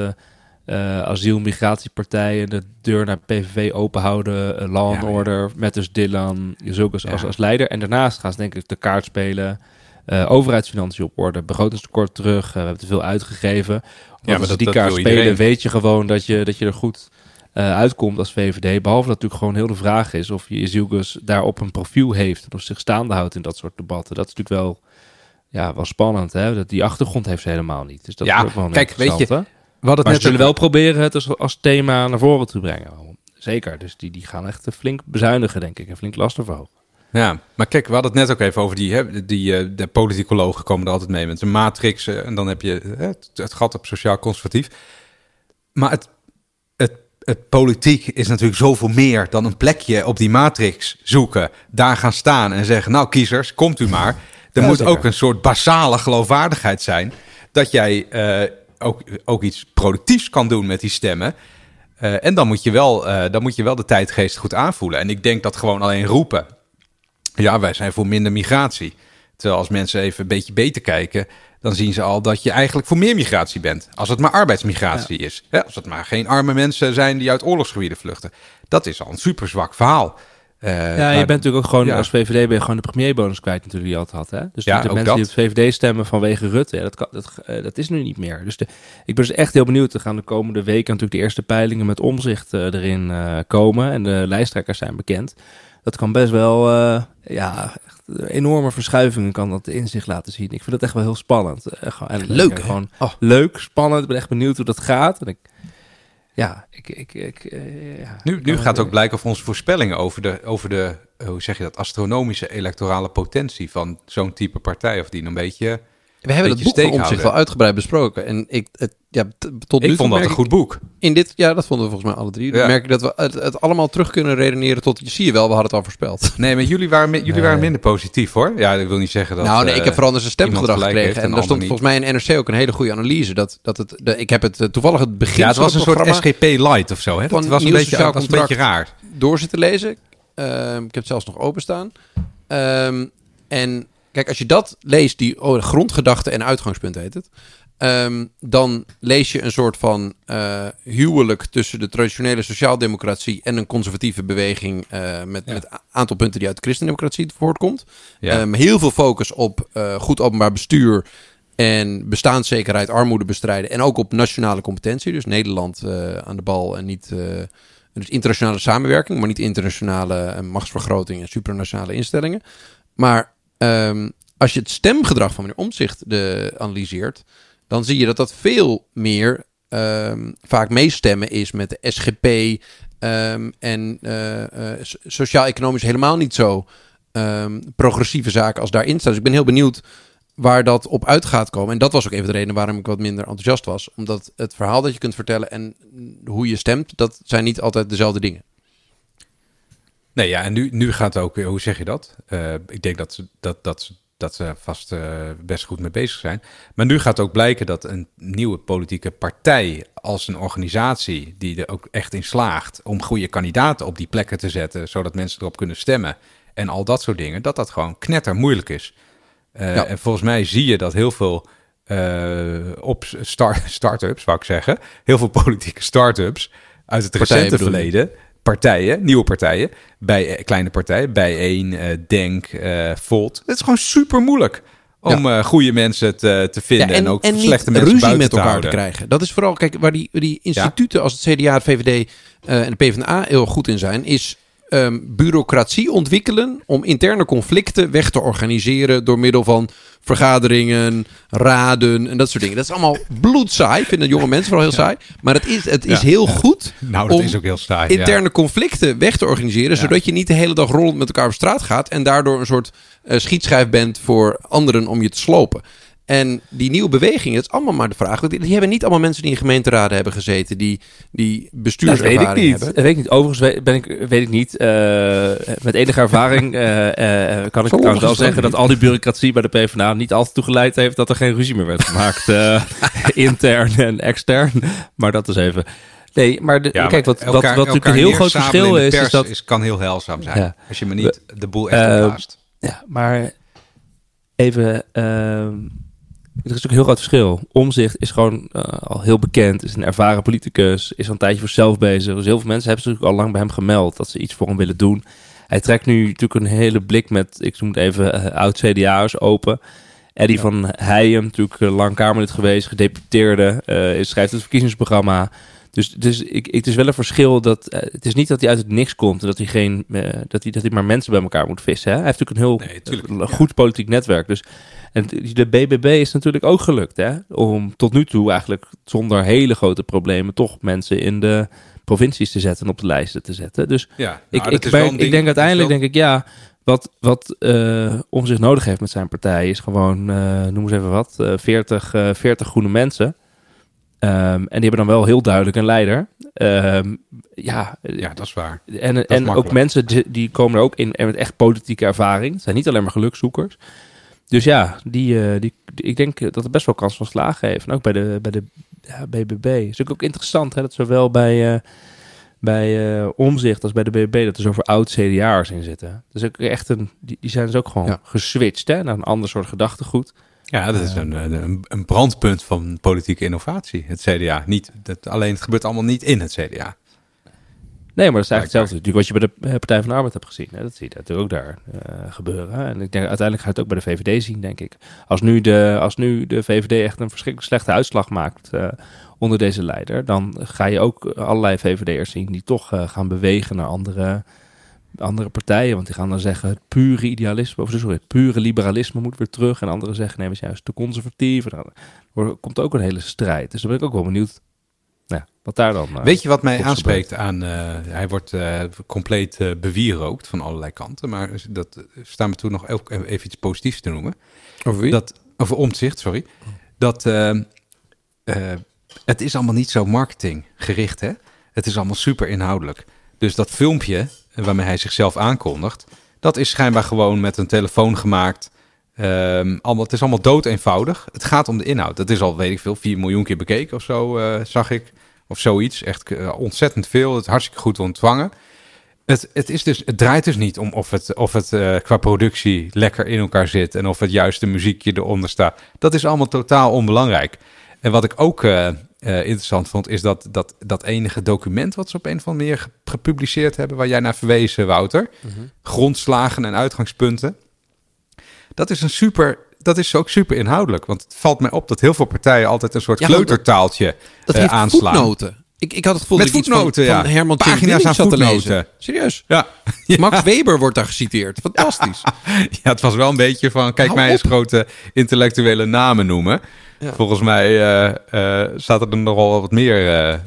uh, asiel, migratiepartijen de deur naar PVV openhouden, uh, Law and Order, met dus Dylan, als, als leider. En daarnaast gaan ze denk ik de kaart spelen, uh, overheidsfinanciën op orde, begrotingstekort terug, we hebben te veel uitgegeven. ja, maar als die kaart spelen, weet je gewoon dat je, dat je er goed uitkomt als VVD. Behalve dat natuurlijk gewoon heel de vraag is of je Jezus daarop een profiel heeft en of zich staande houdt in dat soort debatten. Dat is natuurlijk wel, ja, wel spannend, hè? Dat die achtergrond heeft ze helemaal niet. Dus dat ja, is wel kijk, weet je het maar net ze zullen wel proberen het als, als, thema naar voren te brengen. Zeker, dus die, die gaan echt flink bezuinigen, denk ik, en flink lasten verhogen. Ja, maar kijk, we hadden het net ook even over die, hè, die uh, de politicologen komen er altijd mee met een matrix. En dan heb je het, het, gat op sociaal-conservatief. Maar het, het, het politiek is natuurlijk zoveel meer dan een plekje op die matrix zoeken. Daar gaan staan en zeggen, nou kiezers, komt u maar. Er moet ook een soort basale geloofwaardigheid zijn. Dat jij ook, ook iets productiefs kan doen met die stemmen. Uh, en dan moet, je wel, uh, dan moet je wel de tijdgeest goed aanvoelen. En ik denk dat gewoon alleen roepen. Ja, wij zijn voor minder migratie. Terwijl als mensen even een beetje beter kijken, dan zien ze al dat je eigenlijk voor meer migratie bent. Als het maar arbeidsmigratie is. Hè? Als het maar geen arme mensen zijn die uit oorlogsgebieden vluchten. Dat is al een super zwak verhaal. Uh, ja, je bent natuurlijk ook gewoon als VVD ben je gewoon de premierbonus kwijt natuurlijk die je altijd had. Hè? Dus ja, de mensen die het VVD stemmen vanwege Rutte, ja, dat, kan, dat, uh, dat is nu niet meer. Dus de, ik ben dus echt heel benieuwd. Er gaan de komende weken natuurlijk de eerste peilingen met omzicht uh, erin komen. En de lijsttrekkers zijn bekend. Dat kan best wel, ja, echt enorme verschuivingen kan dat in zich laten zien. Ik vind dat echt wel heel spannend. en, leuk, gewoon oh. leuk, spannend. Ik ben echt benieuwd hoe dat gaat. En ik, ja, ik, ik, ik, uh, ja, nu, nu gaat ook blijken of onze voorspellingen over de, over de, hoe zeg je dat, astronomische electorale potentie van zo'n type partij, of die een beetje we hebben het boek om zich wel uitgebreid besproken. En ik, het, ja, tot ik vond dat een goed boek. In dit, ja, dat vonden we volgens mij alle drie. Dan merk ik dat we het, het, allemaal terug kunnen redeneren tot, je zie je wel, we hadden het al voorspeld. [LAUGHS] Nee, maar jullie waren, jullie waren minder positief hoor. Ja, ik wil niet zeggen dat... Nou nee, ik heb vooral eens een stemgedrag gekregen. En daar stond volgens mij in NRC ook een hele goede analyse. Dat, dat het, de, ik heb het uh, toevallig het begin Ja, het was een soort SGP light of zo. Hè? Dat was een, beetje, dat was een beetje raar. Door zitten lezen. Uh, ik heb het zelfs nog openstaan. Um, en Kijk, als je dat leest, die oh, grondgedachte en uitgangspunt heet het. Um, dan lees je een soort van uh, huwelijk tussen de traditionele sociaaldemocratie en een conservatieve beweging. Uh, met een aantal punten die uit de christendemocratie voortkomt. Ja. Um, heel veel focus op uh, goed openbaar bestuur en bestaanszekerheid, armoede bestrijden. En ook op nationale competentie. Dus Nederland aan de bal en niet. dus internationale samenwerking, maar niet internationale machtsvergroting en supranationale instellingen. Maar Um, als je het stemgedrag van meneer Omzicht de, analyseert, dan zie je dat dat veel meer um, vaak meestemmen is met de SGP um, en uh, uh, sociaal-economisch helemaal niet zo progressieve zaken als daarin staan. Dus ik ben heel benieuwd waar dat op uit gaat komen. En dat was ook even de reden waarom ik wat minder enthousiast was. Omdat het verhaal dat je kunt vertellen en hoe je stemt, dat zijn niet altijd dezelfde dingen. Nee, ja, en nu, nu gaat het ook, hoe zeg je dat? Uh, ik denk dat ze, dat, dat, dat ze vast uh, best goed mee bezig zijn. Maar nu gaat ook blijken dat een nieuwe politieke partij als een organisatie die er ook echt in slaagt om goede kandidaten op die plekken te zetten, zodat mensen erop kunnen stemmen en al dat soort dingen, dat dat gewoon knetter moeilijk is. Uh, ja. En volgens mij zie je dat heel veel op start, [LAUGHS] start-ups, wou ik zeggen, heel veel politieke start-ups uit het recente verleden partijen, nieuwe partijen, bij eh, kleine partijen, bijeen, uh, Denk, uh, Volt. Het is gewoon super moeilijk om ja. goede mensen te, te vinden en, ook slechte mensen ruzie met elkaar te, krijgen. Dat is vooral, kijk, waar die, die instituten als het CDA, het VVD en de PvdA heel goed in zijn, is ehm, bureaucratie ontwikkelen om interne conflicten weg te organiseren door middel van vergaderingen, raden en dat soort dingen. Dat is allemaal bloedsaai, vinden jonge mensen vooral heel saai. Maar het is, het is heel goed nou, dat is ook heel saai, interne conflicten weg te organiseren, zodat je niet de hele dag rollend met elkaar op straat gaat en daardoor een soort uh, schietschijf bent voor anderen om je te slopen. En die nieuwe beweging, het is allemaal maar de vraag. Die hebben niet allemaal mensen die in gemeenteraden hebben gezeten, die, die bestuurservaring dat weet ik niet. hebben. Dat weet ik niet. Overigens ben ik, weet ik niet. Uh, met enige ervaring uh, [LAUGHS] uh, kan ik trouwens wel zeggen dat al die bureaucratie bij de PvdA niet altijd toegeleid heeft dat er geen ruzie meer werd gemaakt. [LAUGHS] intern en extern. Maar dat is even... Nee, maar, de, ja, kijk, wat, elkaar, wat, wat natuurlijk een heel groot verschil is, is dat... Is, kan heel heilzaam zijn, ja. als je me niet de boel echt opblaast. Ja, maar even... Er is ook een heel groot verschil. Omzicht is gewoon uh, al heel bekend, is een ervaren politicus, is al een tijdje voor zelf bezig. Dus heel veel mensen hebben zich al lang bij hem gemeld dat ze iets voor hem willen doen. Hij trekt nu natuurlijk een hele blik met, ik noem het even, uh, oud-CDA'ers open. Eddie ja. van Heijem, natuurlijk uh, lang Kamerlid geweest, gedeputeerde, schrijft het verkiezingsprogramma. Dus, dus ik, ik, het is wel een verschil dat het is niet dat hij uit het niks komt en dat hij, geen, dat hij, dat hij maar mensen bij elkaar moet vissen. Hè? Hij heeft natuurlijk een heel nee, goed politiek netwerk. Dus en de BBB is natuurlijk ook gelukt, hè? Om tot nu toe eigenlijk zonder hele grote problemen toch mensen in de provincies te zetten en op de lijsten te zetten. Dus ja, nou, ik, ik, ben, ik denk uiteindelijk, denk ik, ja, wat, wat uh, om zich nodig heeft met zijn partij is gewoon, uh, noem eens even wat, uh, 40, 40 groene mensen. Um, en die hebben dan wel heel duidelijk een leider. Um, ja, ja, dat is waar. En, dat en ook mensen die, die, komen er ook in met echt politieke ervaring. Het zijn niet alleen maar gelukzoekers. Dus ja, die, uh, die, ik denk dat het best wel kans van slagen heeft. En ook bij de, bij de ja, BBB. Het is ook interessant hè, dat zowel bij, uh, bij uh, Omzicht als bij de BBB... dat er zoveel oud-CDA'ers in zitten. Dus ook echt een, die, die zijn dus ook gewoon geswitcht hè, naar een ander soort gedachtegoed. Ja, dat is een, een, een, brandpunt van politieke innovatie, het CDA. Niet, dat, alleen het gebeurt allemaal niet in het CDA. Nee, maar dat is eigenlijk hetzelfde wat je bij de eh, Partij van de Arbeid hebt gezien. Hè? Dat zie je natuurlijk ook daar uh, gebeuren. En ik denk uiteindelijk gaat het ook bij de VVD zien, denk ik. Als nu de, als nu de VVD echt een verschrikkelijk slechte uitslag maakt uh, onder deze leider, dan ga je ook allerlei VVD'ers zien die toch uh, gaan bewegen naar andere, andere partijen. Want die gaan dan zeggen het pure idealisme, of sorry, het pure liberalisme moet weer terug. En anderen zeggen nee, we zijn juist te conservatief. Er komt ook een hele strijd. Dus dan ben ik ook wel benieuwd ja, wat daar dan. Uh, Weet je wat mij aanspreekt aan. Uh, hij wordt uh, compleet bewierookt van allerlei kanten. Maar dat staan we toen nog even iets positiefs te noemen. Over wie? Dat, over omzicht, sorry. Dat het is allemaal niet zo marketinggericht, hè? Het is allemaal super inhoudelijk. Dus dat filmpje waarmee hij zichzelf aankondigt, dat is schijnbaar gewoon met een telefoon gemaakt. Um, allemaal, het is allemaal dood eenvoudig. Het gaat om de inhoud. Dat is al, weet ik veel, 4 miljoen keer bekeken of zo, uh, zag ik. Of zoiets. Echt uh, ontzettend veel. Het hartstikke goed ontvangen. Het, het, is dus, het draait dus niet om of het, of het uh, qua productie lekker in elkaar zit. En of het juiste muziekje eronder staat. Dat is allemaal totaal onbelangrijk. En wat ik ook interessant vond, is dat, dat dat enige document wat ze op een of andere manier gepubliceerd hebben, waar jij naar verwezen, Wouter. Mhm. Grondslagen en uitgangspunten dat is een super dat is ook super inhoudelijk. Want het valt mij op dat heel veel partijen altijd een soort ja, kleutertaaltje dat, uh, aanslaan. Voetnoten. Ik, ik had het gevoel Met dat voetnoten, van, ja. van Herman Pagina's aan lezen. Serieus? Ja. [LAUGHS] Max Weber wordt daar geciteerd. Fantastisch. [LAUGHS] Ja, het was wel een beetje van... Kijk mij eens grote intellectuele namen noemen. Volgens mij uh, uh, zaten er nogal wat meer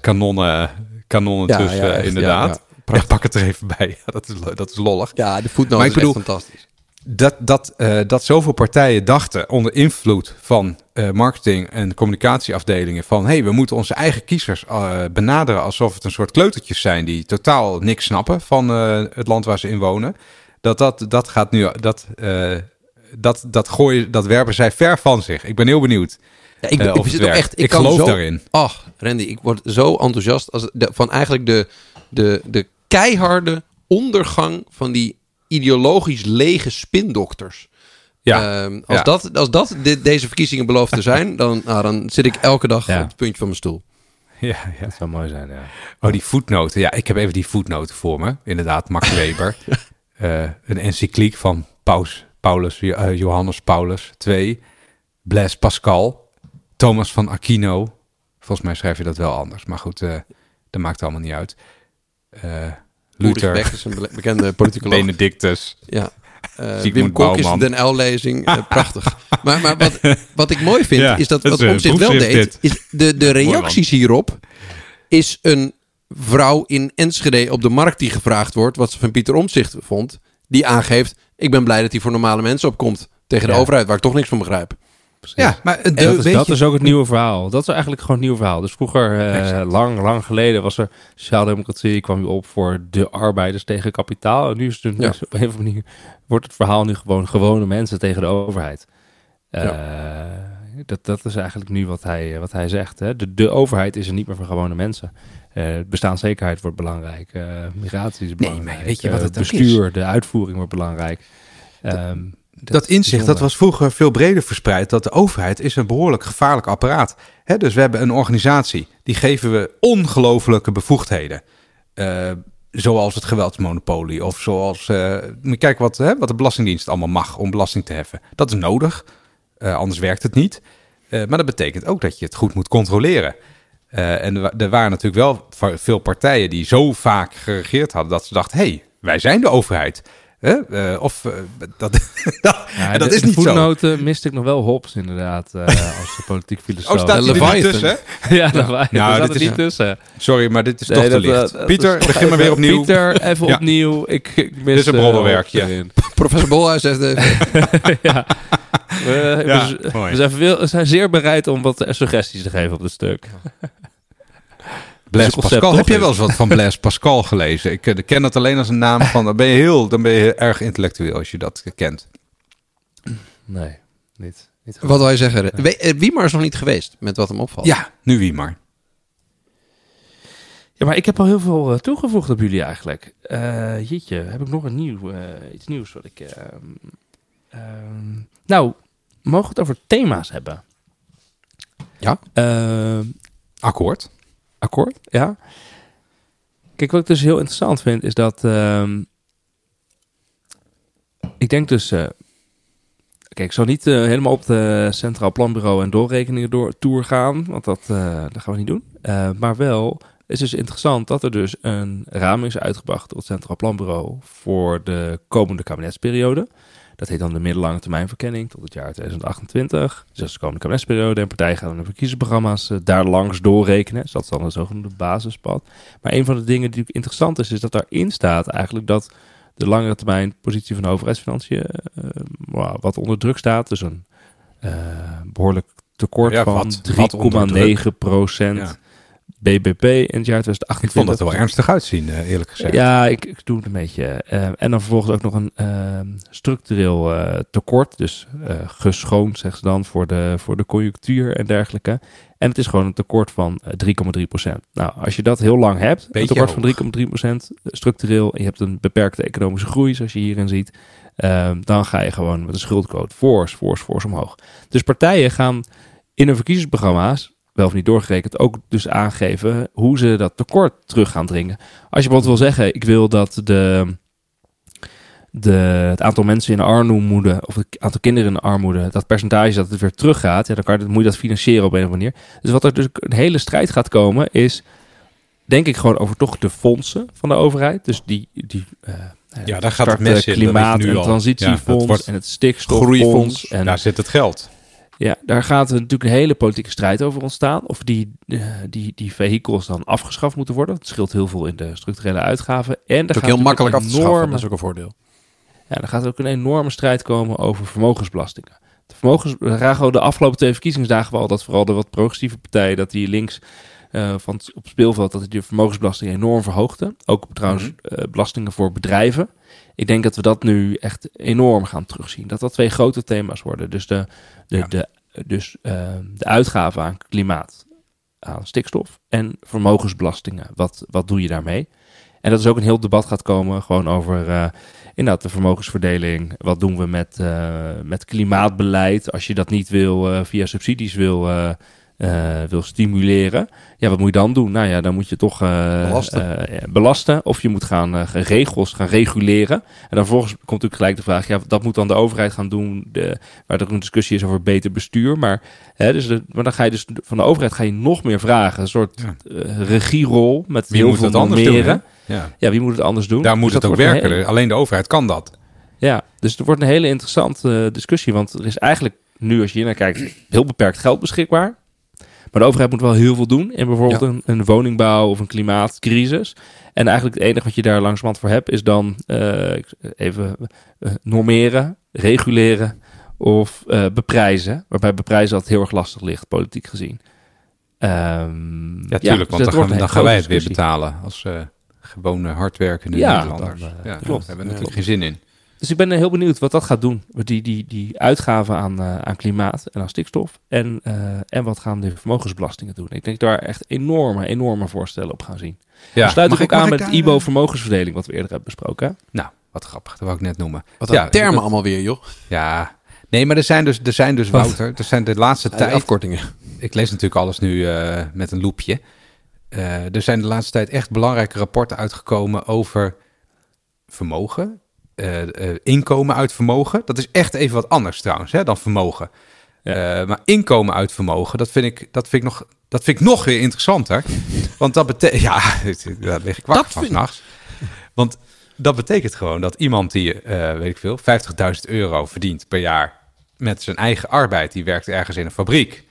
kanonnen, kanonnen tussen, inderdaad. Ja, pak het er even bij. [LAUGHS] dat, is, dat is lollig. Ja, de voetnoten is bedoel, fantastisch dat, dat, uh, dat zoveel partijen dachten onder invloed van uh, marketing- en communicatieafdelingen van hey, we moeten onze eigen kiezers uh, benaderen alsof het een soort kleutertjes zijn die totaal niks snappen van het land waar ze in wonen. Dat, dat, dat gaat nu, dat, dat, dat gooien, dat werpen zij ver van zich. Ik ben heel benieuwd. Ja, ik, ik, ik, echt, ik, geloof zo, daarin. Ach, Randy, ik word zo enthousiast als de, van eigenlijk de, de, de keiharde ondergang van die ideologisch lege spindokters. Ja. Uh, als, Dat, als dat deze verkiezingen beloofd te [LAUGHS] zijn, dan, nou, dan zit ik elke dag op het puntje van mijn stoel. Ja, ja, dat zou mooi zijn, ja. Oh, die voetnoten. Ja, ik heb even die voetnoten voor me. Inderdaad, Max Weber. uh, [LAUGHS] een encycliek van Paus, Paulus, uh, Johannes Paulus 2. Blaise Pascal. Thomas van Aquino. Volgens mij schrijf je dat wel anders. Maar goed, uh, dat maakt allemaal niet uit. Luther. Beck is een bekende politicoloog. [LAUGHS] Benedictus. Ja. Uh, Wim Kok is Den L-lezing. Uh, prachtig. [LAUGHS] maar, maar wat, wat ik mooi vind, ja, is dat wat zich wel deed... Is de, de reacties hierop is een vrouw in Enschede op de markt die gevraagd wordt... wat ze van Pieter Omtzigt vond. Die aangeeft, ik ben blij dat hij voor normale mensen opkomt. Tegen de overheid, waar ik toch niks van begrijp. Ja, maar de, dat, is, dat is, ook het nieuwe verhaal. Dat is eigenlijk gewoon het nieuwe verhaal. Dus vroeger, uh, lang, lang geleden, was er sociaaldemocratie, kwam je op voor de arbeiders tegen kapitaal. En nu is het ja. [LAUGHS] op een of andere manier, wordt het verhaal nu gewoon gewone mensen tegen de overheid. Uh, dat, dat is eigenlijk nu wat hij, wat hij zegt. Hè? De, de overheid is er niet meer voor gewone mensen. Uh, bestaanszekerheid wordt belangrijk. migratie is belangrijk. Nee, maar weet je wat het bestuur, de uitvoering wordt belangrijk. Um, dat, inzicht dat was vroeger veel breder verspreid. Dat de overheid is een behoorlijk gevaarlijk apparaat. He, dus we hebben een organisatie. Die geven we ongelofelijke bevoegdheden. Uh, zoals het geweldsmonopolie. Of zoals... Uh, kijk wat, hè, wat de Belastingdienst allemaal mag om belasting te heffen. Dat is nodig. Uh, anders werkt het niet. maar dat betekent ook dat je het goed moet controleren. En er waren natuurlijk wel veel partijen die zo vaak geregeerd hadden... dat ze dachten, hé, hey, wij zijn de overheid... Uh, of uh, [LAUGHS] dat, ja, dat de, is niet voetnoten zo. miste ik nog wel Hobbes inderdaad uh, als politiek [LAUGHS] filosoof. Oh, staat er niet tussen? [LAUGHS] ja, Leviathan. Nou, dit is niet tussen. Sorry, maar dit is nee, toch te licht. Pieter, begin maar weer opnieuw. Pieter, even ja. opnieuw. Ik, ik mis dit is een broddelwerkje. Professor Bolhuis zegt ja. [LAUGHS] We, ja, we, we, zijn veel, we zijn zeer bereid om wat suggesties te geven op het stuk. [LAUGHS] Blaise Pascal. Heb je wel eens wat van Blaise Pascal gelezen? Ik uh, ken dat alleen als een naam van. Dan ben je heel, dan ben je erg intellectueel als je dat kent. Nee, niet. niet wat wil je zeggen? Ja. Eh, Wiemar is nog niet geweest met wat hem opvalt. Ja, nu Wiemar. Ja, maar ik heb al heel veel toegevoegd op jullie eigenlijk. Uh, jeetje, heb ik nog een nieuw, uh, iets nieuws wat ik... Ehm, ehm, nou, mogen we het over thema's hebben? Ja. Ehm, Akkoord akkoord, ja. Kijk, wat ik dus heel interessant vind, is dat... Um, ik denk dus... Uh, kijk, ik zal niet uh, helemaal op de Centraal Planbureau en doorrekeningen door tour gaan, want dat, uh, dat gaan we niet doen. maar wel is dus interessant dat er dus een raming is uitgebracht door het Centraal Planbureau voor de komende kabinetsperiode. Dat heet dan de middellange termijn verkenning tot het jaar 2028. Dus dat is de komende kabinetsperiode. En partijen gaan de verkiezingsprogramma's uh, daar langs doorrekenen. Dus dat is dan een zogenoemde basispad. Maar een van de dingen die interessant is, is dat daarin staat eigenlijk dat de langere termijn positie van de overheidsfinanciën uh, wat onder druk staat. Dus een uh, behoorlijk tekort ja, van 3,9 procent. BBP in het jaar 2028. Ik vond dat er wel ernstig uitzien, eh, eerlijk gezegd. Ja, ik, ik doe het een beetje. Uh, en dan vervolgens ook nog een uh, structureel uh, tekort. Dus geschoond, zeggen ze dan, voor de, voor de conjunctuur en dergelijke. En het is gewoon een tekort van 3,3 procent. Nou, als je dat heel lang hebt, een tekort van 3,3 procent structureel... en je hebt een beperkte economische groei, zoals je hierin ziet... dan ga je gewoon met een schuldquote fors, fors, fors omhoog. Dus partijen gaan in hun verkiezingsprogramma's wel of niet doorgerekend, ook dus aangeven hoe ze dat tekort terug gaan dringen. Als je bijvoorbeeld wil zeggen, ik wil dat de, de, het aantal mensen in de armoede, of het aantal kinderen in de armoede, dat percentage dat het weer teruggaat, ja, dan kan je, moet je dat financieren op een of andere manier. Dus wat er dus een hele strijd gaat komen, is denk ik gewoon over toch de fondsen van de overheid. Dus die, die uh, ja, daar gaat het mes in. Klimaat- en transitiefonds ja, en het stikstoffonds. En daar zit het geld. Ja, daar gaat natuurlijk een hele politieke strijd over ontstaan. Of die, uh, die, die vehicles dan afgeschaft moeten worden. Het scheelt heel veel in de structurele uitgaven. En daar gaat heel makkelijk af te schaffen, dat is ook een voordeel. Ja, dan gaat er ook een enorme strijd komen over vermogensbelastingen. De vermogens, de afgelopen twee verkiezingsdagen wel dat vooral de wat progressieve partijen, dat die links uh, van het, op speelveld, dat die de vermogensbelasting enorm verhoogden. Ook trouwens mm belastingen voor bedrijven. Ik denk dat we dat nu echt enorm gaan terugzien. Dat dat twee grote thema's worden. Dus de, de, de, dus, uh, de uitgave aan klimaat, aan stikstof en vermogensbelastingen. Wat, wat doe je daarmee? En dat is ook een heel debat gaat komen gewoon over uh, inderdaad de vermogensverdeling. Wat doen we met, uh, met klimaatbeleid als je dat niet wil via subsidies wil wil stimuleren. Ja, wat moet je dan doen? Nou ja, dan moet je toch uh, belasten. Uh, belasten. Of je moet gaan regels gaan reguleren. En dan vervolgens komt natuurlijk gelijk de vraag: ja, dat moet dan de overheid gaan doen. De, waar er een discussie is over beter bestuur. Maar, hè, dus de, maar dan ga je dus van de overheid ga je nog meer vragen. Een soort ja. regierol met wie heel moet veel het anders doen, ja. ja, wie moet het anders doen? Daar moet Dus het ook werken. Alleen de overheid kan dat. ja, dus het wordt een hele interessante discussie. Want er is eigenlijk nu, als je hier naar kijkt, heel beperkt geld beschikbaar. Maar de overheid moet wel heel veel doen. In bijvoorbeeld Ja. een, een woningbouw of een klimaatcrisis. En eigenlijk het enige wat je daar langzamerhand voor hebt, is dan eh, even eh, normeren, reguleren of eh, beprijzen. Waarbij beprijzen altijd heel erg lastig ligt, politiek gezien. Ehm, Ja, tuurlijk. dus want dat dan, gaan, dan gaan wij het weer betalen als eh gewone hardwerkende Ja, Nederlanders. dan, ja, klopt. Daar hebben we natuurlijk geen zin in. Dus ik ben heel benieuwd wat dat gaat doen. Die, die, die uitgaven aan, eh, aan klimaat en aan stikstof. En, eh, en wat gaan de vermogensbelastingen doen. Ik denk daar echt enorme, enorme voorstellen op gaan zien. Ja, sluit mag ik ook aan met daar, IBO eh, vermogensverdeling, wat we eerder hebben besproken. hè? Nou, wat grappig. Dat wou ik net noemen. Wat Ja, een termen dat- allemaal weer, joh. Ja. Nee, maar er zijn dus, er zijn dus Wat? Wouter, er zijn de laatste De tijd... afkortingen. ik lees natuurlijk alles nu eh, met een loepje. Eh, er zijn de laatste tijd echt belangrijke rapporten uitgekomen over vermogen, inkomen uit vermogen. Dat is echt even wat anders trouwens hè, dan vermogen. Eh, maar inkomen uit vermogen, dat vind ik, dat vind ik, nog, dat vind ik nog weer interessanter. [LAUGHS] Want dat betekent, ja, [LAUGHS] daar lig ik wakker van s'nachts. Want dat betekent gewoon dat iemand die, eh, weet ik veel, 50.000 euro verdient per jaar met zijn eigen arbeid, die werkt ergens in een fabriek,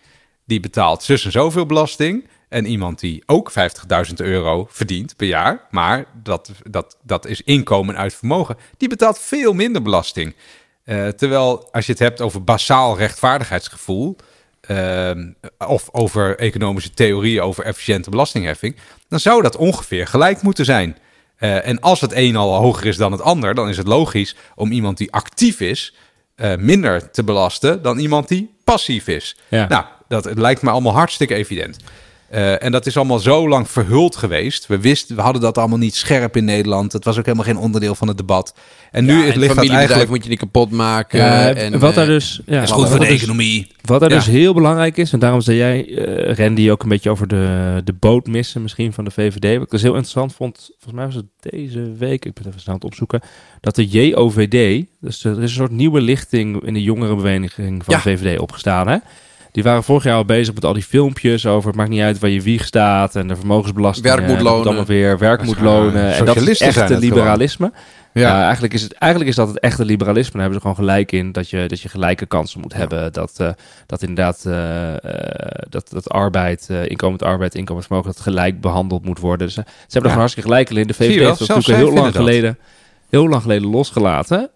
die betaalt zus en zoveel belasting. En iemand die ook 50.000 euro verdient per jaar, maar dat, dat, dat is inkomen uit vermogen, die betaalt veel minder belasting. Eh, terwijl als je het hebt over basaal rechtvaardigheidsgevoel, ehm, of over economische theorieën over efficiënte belastingheffing, dan zou dat ongeveer gelijk moeten zijn. Eh, en als het een al hoger is dan het ander, dan is het logisch om iemand die actief is eh, minder te belasten dan iemand die passief is. Ja. Nou, dat het lijkt me allemaal hartstikke evident. Eh, en dat is allemaal zo lang verhuld geweest. We wisten, we hadden dat allemaal niet scherp in Nederland. Het was ook helemaal geen onderdeel van het debat. En nu Ja, het en ligt dat familiebedrijf eigenlijk. moet je niet kapot maken. En, wat daar eh, dus, ja, is wat goed voor de er dus- economie. Wat Ja. dus heel belangrijk is, en daarom zei jij, eh Randy, ook een beetje over de, de boot missen misschien van de VVD. Wat ik dus heel interessant vond, volgens mij was het deze week, ik ben even snel aan het opzoeken, dat de JOVD, dus er is een soort nieuwe lichting in de jongerenbeweging van Ja. de VVD opgestaan. Hè? Die waren vorig jaar al bezig met al die filmpjes over het maakt niet uit waar je wieg staat en de vermogensbelasting. Werkmoedlonen. allemaal weer werkmoedlonen. En dat is Socialisten echt zijn de het gewoon. liberalisme. Ja. Ja, eigenlijk, is het, eigenlijk is dat het echte liberalisme. Daar hebben ze gewoon gelijk in dat je, dat je gelijke kansen moet hebben. Dat, eh, dat inderdaad eh, eh, dat, dat arbeid, eh inkomend arbeid, inkomend vermogen, dat gelijk behandeld moet worden. Dus, eh, ze hebben er gewoon hartstikke gelijk in. De VVD heeft dat natuurlijk heel lang, dat. geleden, heel lang geleden losgelaten.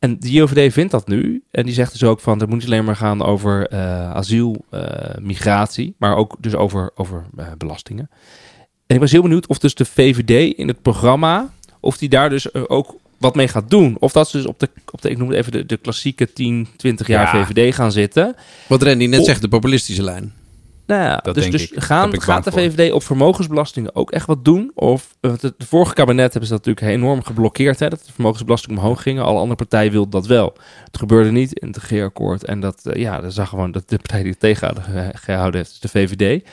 En de JOVD vindt dat nu. En die zegt dus ook van, het moet niet alleen maar gaan over eh, asiel, eh, migratie, maar ook dus over, over eh, belastingen. En ik was heel benieuwd of dus de VVD in het programma, of die daar dus ook wat mee gaat doen. Of dat ze dus op de, op de ik noem het even de, de klassieke 10, 20 jaar Ja. VVD gaan zitten. Wat Randy net zegt, de populistische lijn. Nou ja, Dat dus, dus gaan, gaat de voor. VVD op vermogensbelastingen ook echt wat doen? Of eh, het, het vorige kabinet hebben ze dat natuurlijk enorm geblokkeerd, hè, dat de vermogensbelasting omhoog ging. Alle andere partijen wilden dat wel. Het gebeurde niet in het regeerakkoord. En dat, eh, ja, dat zag gewoon dat de partij die het ge- gehouden heeft, is de VVD.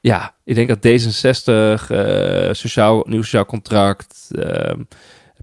Ja, ik denk dat D66, eh, sociaal, nieuw sociaal contract, ehm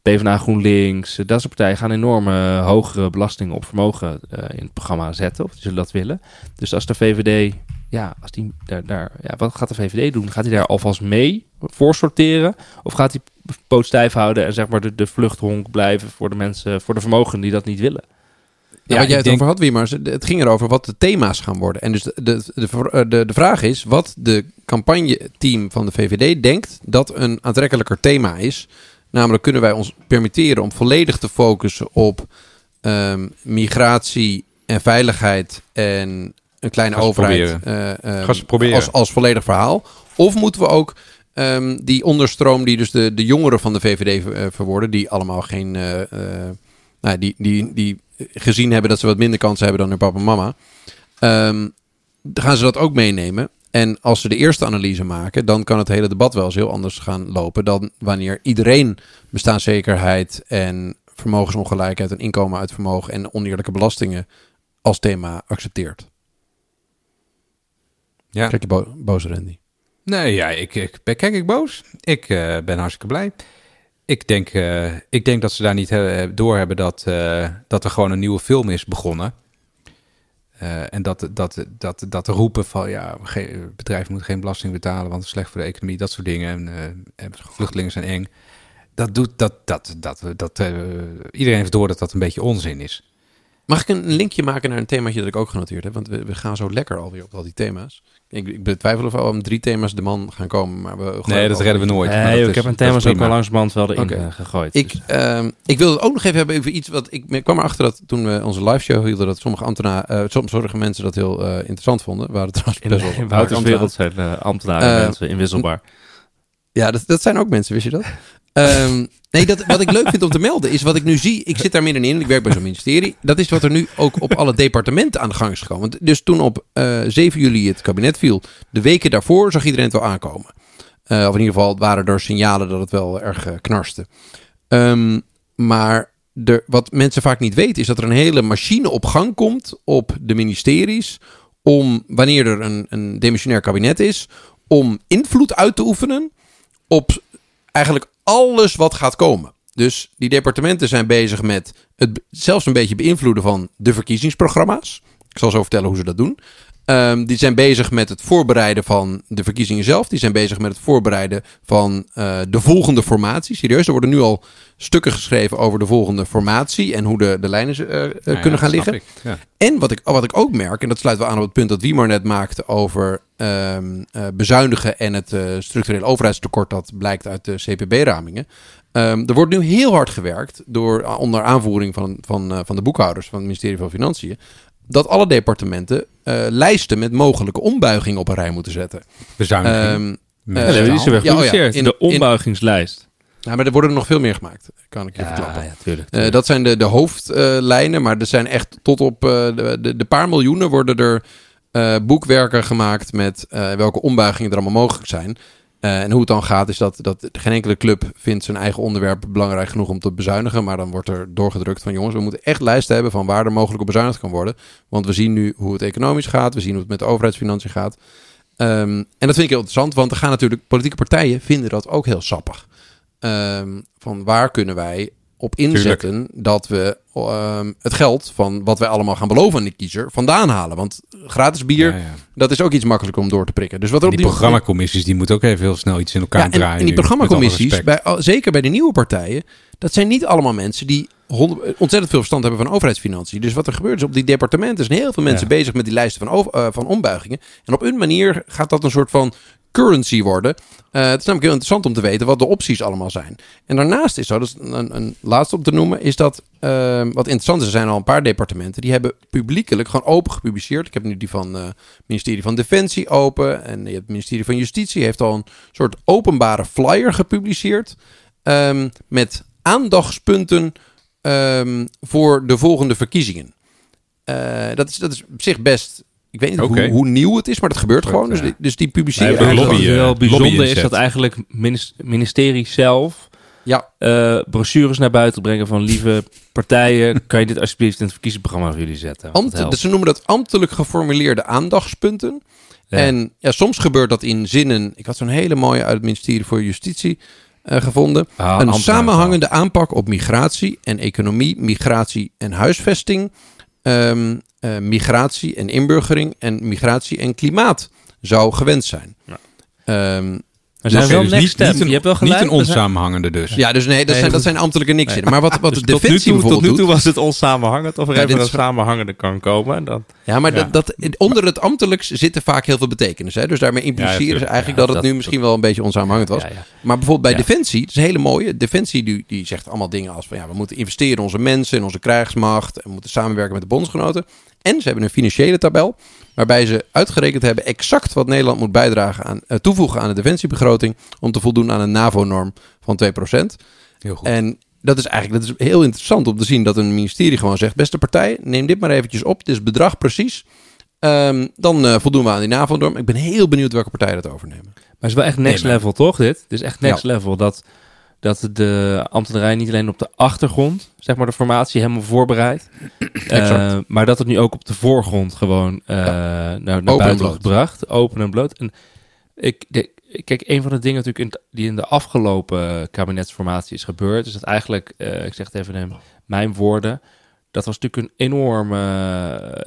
PvdA GroenLinks, dat soort partijen gaan enorme hogere belastingen op vermogen in het programma zetten. Of die zullen dat willen. Dus als de VVD, ja, als die daar, daar, ja, wat gaat de VVD doen? Gaat hij daar alvast mee voor sorteren? Of gaat hij poot stijf houden en zeg maar de, de vluchthonk blijven voor de mensen, voor de vermogen die dat niet willen? Ja, Ja, wat jij het denk- over had, Wiemers, het ging erover wat de thema's gaan worden. En dus de, de, de, de, de vraag is wat de campagneteam van de VVD denkt dat een aantrekkelijker thema is. Namelijk kunnen wij ons permitteren om volledig te focussen op ehm, migratie en veiligheid en een kleine Ga ze overheid proberen. eh, ehm, proberen. Als, als volledig verhaal. Of moeten we ook ehm, die onderstroom die dus de, de jongeren van de VVD eh, verwoorden, die allemaal geen... eh, nou, die, die, die gezien hebben dat ze wat minder kansen hebben dan hun papa en mama. ehm, dan gaan ze dat ook meenemen. En als ze de eerste analyse maken, dan kan het hele debat wel eens heel anders gaan lopen dan wanneer iedereen bestaanszekerheid en vermogensongelijkheid en inkomen uit vermogen en oneerlijke belastingen als thema accepteert. Ja. Kijk je bo boos, Randy? Nee, ja, ik, ik, kijk ik boos. Ik uh, ben hartstikke blij. Ik denk, uh, ik denk dat ze daar niet door hebben dat, uh, dat er gewoon een nieuwe film is begonnen. en dat, dat, dat, dat roepen van ja, bedrijven moeten geen belasting betalen, want het is slecht voor de economie, dat soort dingen. En, vluchtelingen zijn eng. Dat doet dat, dat, dat, dat, iedereen heeft door dat dat een beetje onzin is. Mag ik een linkje maken naar een themaatje dat ik ook genoteerd heb? Want we, we gaan zo lekker alweer op al die thema's. Ik, ik betwijfel of we om drie thema's de man gaan komen. Maar we nee, dat redden we nooit. Nee, ik heb een thema's ook al langsband wel erin okay. gegooid. Ik, dus. uh, ik wil het ook nog even hebben over iets wat... Ik, ik kwam erachter dat toen we onze live show hielden... dat sommige ambtenaren, uh, sommige mensen dat heel uh, interessant vonden. Waren trouwens best wel... In Wouter's wereld zijn ambtenaren mensen inwisselbaar. Ja, dat, dat zijn ook mensen, wist je dat? [LAUGHS] Um, nee, dat, wat ik leuk vind om te melden is wat ik nu zie. Ik zit daar middenin, ik werk bij zo'n ministerie. Dat is wat er nu ook op alle departementen aan de gang is gekomen. Dus toen op uh, eh, 7 juli het kabinet viel, de weken daarvoor zag iedereen het wel aankomen. Uh, of in ieder geval waren er signalen dat het wel erg uh, knarste. Um, maar wat mensen vaak niet weten is dat er een hele machine op gang komt op de ministeries. Om wanneer er een, een demissionair kabinet is, om invloed uit te oefenen op eigenlijk alles wat gaat komen. Dus die departementen zijn bezig met het zelfs een beetje beïnvloeden van de verkiezingsprogramma's. Ik zal zo vertellen hoe ze dat doen. Um, die zijn bezig met het voorbereiden van de verkiezingen zelf. Die zijn bezig met het voorbereiden van uh, de volgende formatie. Serieus, er worden nu al stukken geschreven over de volgende formatie en hoe de, de lijnen uh, uh, kunnen gaan liggen. Ja. En wat ik, wat ik ook merk, en dat sluit wel aan op het punt dat Wiemar net maakte over um, bezuinigen en het structureel overheidstekort dat blijkt uit de CPB-ramingen. Um, er wordt nu heel hard gewerkt door, onder aanvoering van, van, van de boekhouders van het ministerie van Financiën dat alle departementen uh, lijsten met mogelijke ombuigingen op een rij moeten zetten. Bezuinigingen. Um, uh, die is er ja, oh ja, in, de ombuigingslijst. Ja, maar er worden er nog veel meer gemaakt, kan ik je ja, verklappen. Ja, tuurlijk, tuurlijk. Uh, dat zijn de, de hoofdlijnen, maar er zijn echt tot op de, de, de, paar miljoenen worden er boekwerken gemaakt met welke ombuigingen er allemaal mogelijk zijn. Uh, en hoe het dan gaat, is dat, dat geen enkele club vindt zijn eigen onderwerp belangrijk genoeg om te bezuinigen. Maar dan wordt er doorgedrukt van jongens, we moeten echt lijsten hebben van waar er mogelijk op bezuinigd kan worden. Want we zien nu hoe het economisch gaat, we zien hoe het met de overheidsfinanciën gaat. Um, en dat vind ik heel interessant, want er gaan natuurlijk politieke partijen vinden dat ook heel sappig. Um, van waar kunnen wij op inzetten dat we um, het geld van wat wij allemaal gaan beloven aan de kiezer vandaan halen. Want gratis bier, dat is ook iets makkelijker om door te prikken. Dus wat er op die, die programmacommissies, die moeten ook even heel snel iets in elkaar ja, draaien. En die programmacommissies, bij, zeker bij de nieuwe partijen, dat zijn niet allemaal mensen die ontzettend veel verstand hebben van overheidsfinanciën. Dus wat er gebeurt is op die departementen zijn heel veel mensen bezig met die lijsten van, over, uh, van ombuigingen. En op een manier gaat dat een soort van currency worden. Uh, het is namelijk heel interessant om te weten wat de opties allemaal zijn. En daarnaast is zo, is een, een laatste op te noemen, is dat uh, wat interessant is, er zijn al een paar departementen die hebben publiekelijk gewoon open gepubliceerd. Ik heb nu die van het uh, ministerie van Defensie open en het ministerie van Justitie heeft al een soort openbare flyer gepubliceerd um, met aandachtspunten um, voor de volgende verkiezingen. Uh, dat, is, dat is op zich best ik weet niet hoe, hoe, nieuw het is, maar dat gebeurt gewoon. Dus, die, dus die publiceren. Ja, lobby, wel bijzonder is dat eigenlijk ministerie zelf ja. Uh, brochures naar buiten brengen van lieve partijen. [LAUGHS] kan je dit alsjeblieft in het verkiezingsprogramma voor jullie zetten? Ambt, dus ze noemen dat ambtelijk geformuleerde aandachtspunten. Ja. En ja, soms gebeurt dat in zinnen. Ik had zo'n hele mooie uit het ministerie voor Justitie. Uh, gevonden. Ah, een samenhangende aanpak op migratie en economie, migratie en huisvesting. Um, uh, migratie en inburgering en migratie en klimaat zou gewend zijn. Ja. Um, maar zijn wel dus niet, niet, een, je hebt wel gelijk, niet een onsamenhangende dus. Ja, dus nee, dat, zijn, dat zijn ambtelijke niks in. Maar wat, wat [LAUGHS] dus de defensie tot nu, toe, tot nu toe was het onsamenhangend of er ja, even een samenhangende kan komen. Dan, ja, maar ja. Dat, dat, onder het ambtelijks zitten vaak heel veel betekenis. Hè? Dus daarmee impliceren ze eigenlijk dat het nu misschien wel een beetje onsamenhangend was. Maar bijvoorbeeld bij Defensie, dat is een hele mooie. Defensie die, die zegt allemaal dingen als van ja, we moeten investeren in onze mensen, in onze krijgsmacht. En we moeten samenwerken met de bondsgenoten. En ze hebben een financiële tabel waarbij ze uitgerekend hebben exact wat Nederland moet bijdragen aan, uh, toevoegen aan de defensiebegroting om te voldoen aan een NAVO-norm van 2%. Heel goed. En dat is eigenlijk dat is heel interessant om te zien dat een ministerie gewoon zegt: beste partij, neem dit maar eventjes op. Dit is bedrag precies. Um, dan uh, voldoen we aan die NAVO-norm. Ik ben heel benieuwd welke partijen dat overnemen. Maar het is wel echt next level, toch? Dit? Het is echt next ja. level dat dat de ambtenarij niet alleen op de achtergrond, zeg maar, de formatie helemaal voorbereidt. [CLEARS THROAT] uh, maar dat het nu ook op de voorgrond gewoon uh, naar, naar buiten wordt gebracht. Open en bloot. En ik, de, kijk, een van de dingen natuurlijk in, die in de afgelopen kabinetsformatie is gebeurd, is dat eigenlijk, uh, ik zeg het even in mijn woorden, dat was natuurlijk een enorm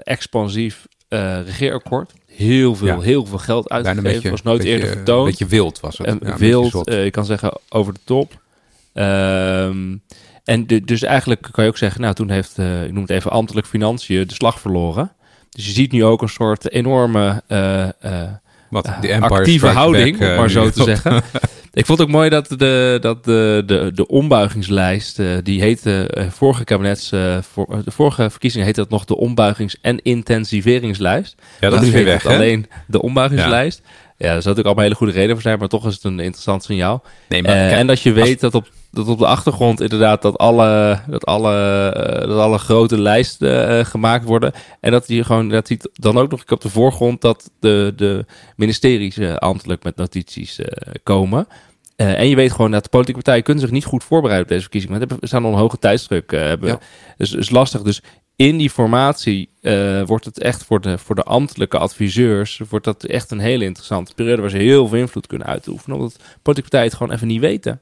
expansief regeerakkoord heel veel, heel veel geld uitgegeven. Beetje, was nooit eerder vertoond. Een beetje wild was het. Ja, wild, uh, je kan zeggen over de top. Um, en de, dus eigenlijk kan je ook zeggen, nou toen heeft, uh, ik noem het even ambtelijk financiën, de slag verloren. Dus je ziet nu ook een soort enorme uh, Wat, actieve houding, om maar zo te zeggen. [LAUGHS] Ik vond het ook mooi dat de, dat de, de, de ombuigingslijst, die heette vorige kabinets, voor, de vorige verkiezingen heette dat nog de ombuigings- en intensiveringslijst. Ja, dat is weer weg, alleen de ombuigingslijst. Ja. Ja, daar zou natuurlijk allemaal hele goede reden voor zijn, maar toch is het een interessant signaal. Nee, maar, uh, en dat je weet dat, op, dat op de achtergrond inderdaad dat alle, dat alle, uh, dat alle grote lijsten uh, gemaakt worden. En dat je gewoon, dat ziet dan ook nog op de voorgrond dat de, de ministeries ambtelijk met notities komen. en je weet gewoon dat de politieke partijen kunnen zich niet goed voorbereiden op deze verkiezingen. Want we staan onder hoge tijdsdruk. hebben. Ja. Dus is lastig. Dus in die formatie uh, wordt het echt voor de, voor de ambtelijke adviseurs... wordt dat echt een hele interessante periode... waar ze heel veel invloed kunnen uitoefenen. Omdat politieke partijen het gewoon even niet weten.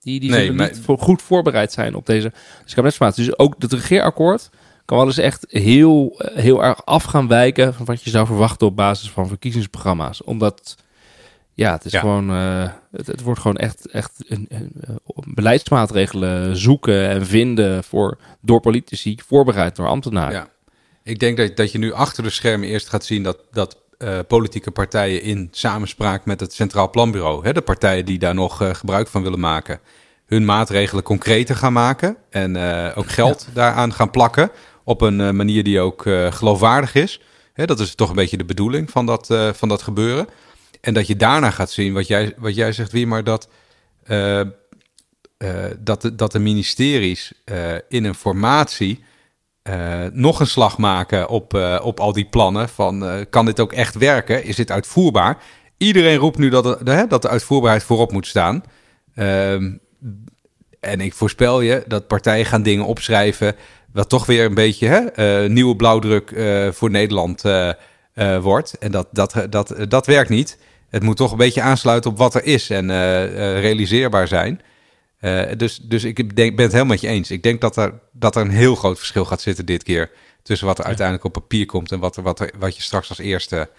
Die, die nee, maar... niet voor, goed voorbereid zijn op deze kabinetsformatie. Dus ook het regeerakkoord kan wel eens echt heel, heel erg af gaan wijken... van wat je zou verwachten op basis van verkiezingsprogramma's. Omdat ja, het is gewoon. Uh, het, het, wordt gewoon echt, echt een, een, beleidsmaatregelen zoeken en vinden voor, door politici, voorbereid door ambtenaren. Ja. Ik denk dat, dat je nu achter de schermen eerst gaat zien dat, dat uh, politieke partijen in samenspraak met het Centraal Planbureau, hè, de partijen die daar nog uh, gebruik van willen maken, hun maatregelen concreter gaan maken en ook geld daaraan gaan plakken op een manier die ook geloofwaardig is. Hè, dat is toch een beetje de bedoeling van dat, van dat gebeuren. En dat je daarna gaat zien, wat jij, wat jij zegt, wie maar dat, uh, uh, dat, de, dat de ministeries uh, in een formatie nog een slag maken op, op al die plannen. Van kan dit ook echt werken? Is dit uitvoerbaar? Iedereen roept nu dat de, dat de uitvoerbaarheid voorop moet staan. Ehm, en ik voorspel je dat partijen gaan dingen opschrijven. Wat toch weer een beetje hè, nieuwe blauwdruk voor Nederland wordt. En dat, dat, dat, dat werkt niet het moet toch een beetje aansluiten op wat er is en uh, uh, realiseerbaar zijn. Uh, dus, dus ik denk, ben het helemaal met je eens. Ik denk dat er, dat er een heel groot verschil gaat zitten dit keer tussen wat er uiteindelijk op papier komt en wat, er, wat, er, wat je straks als eerste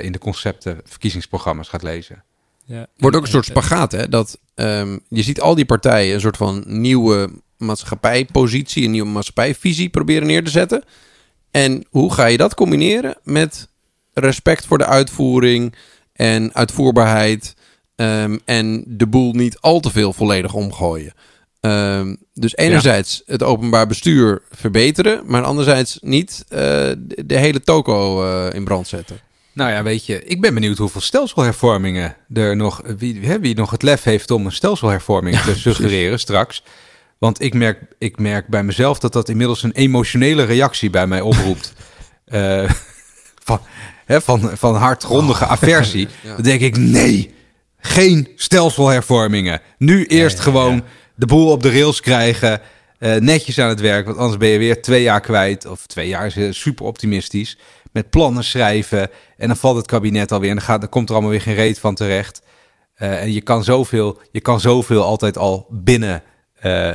in de concepten verkiezingsprogramma's gaat lezen. Ja. Wordt ook een soort spagaat, hè? Dat um, je ziet al die partijen een soort van nieuwe maatschappijpositie, een nieuwe maatschappijvisie proberen neer te zetten. En hoe ga je dat combineren met respect voor de uitvoering, en uitvoerbaarheid. Um, en de boel niet al te veel volledig omgooien. Um, dus enerzijds het openbaar bestuur verbeteren, maar anderzijds niet uh, de, hele toko uh, in brand zetten. Nou ja, weet je, ik ben benieuwd hoeveel stelselhervormingen er nog, wie, hè, wie nog het lef heeft om een stelselhervorming [LAUGHS] te suggereren straks. Want ik merk, ik merk bij mezelf dat dat inmiddels een emotionele reactie bij mij oproept. uh, [LAUGHS] [LAUGHS] van, hè, van, van hardgrondige oh. aversie. [LAUGHS] Dan denk ik, nee, geen stelselhervormingen. Nu eerst gewoon de boel op de rails krijgen. Uh, netjes aan het werk, want anders ben je weer twee jaar kwijt. Of twee jaar is eh, super optimistisch. Met plannen schrijven. En dan valt het kabinet alweer. En dan, gaat, dan komt er allemaal weer geen reet van terecht. Uh, en je kan, zoveel, je kan zoveel altijd al binnen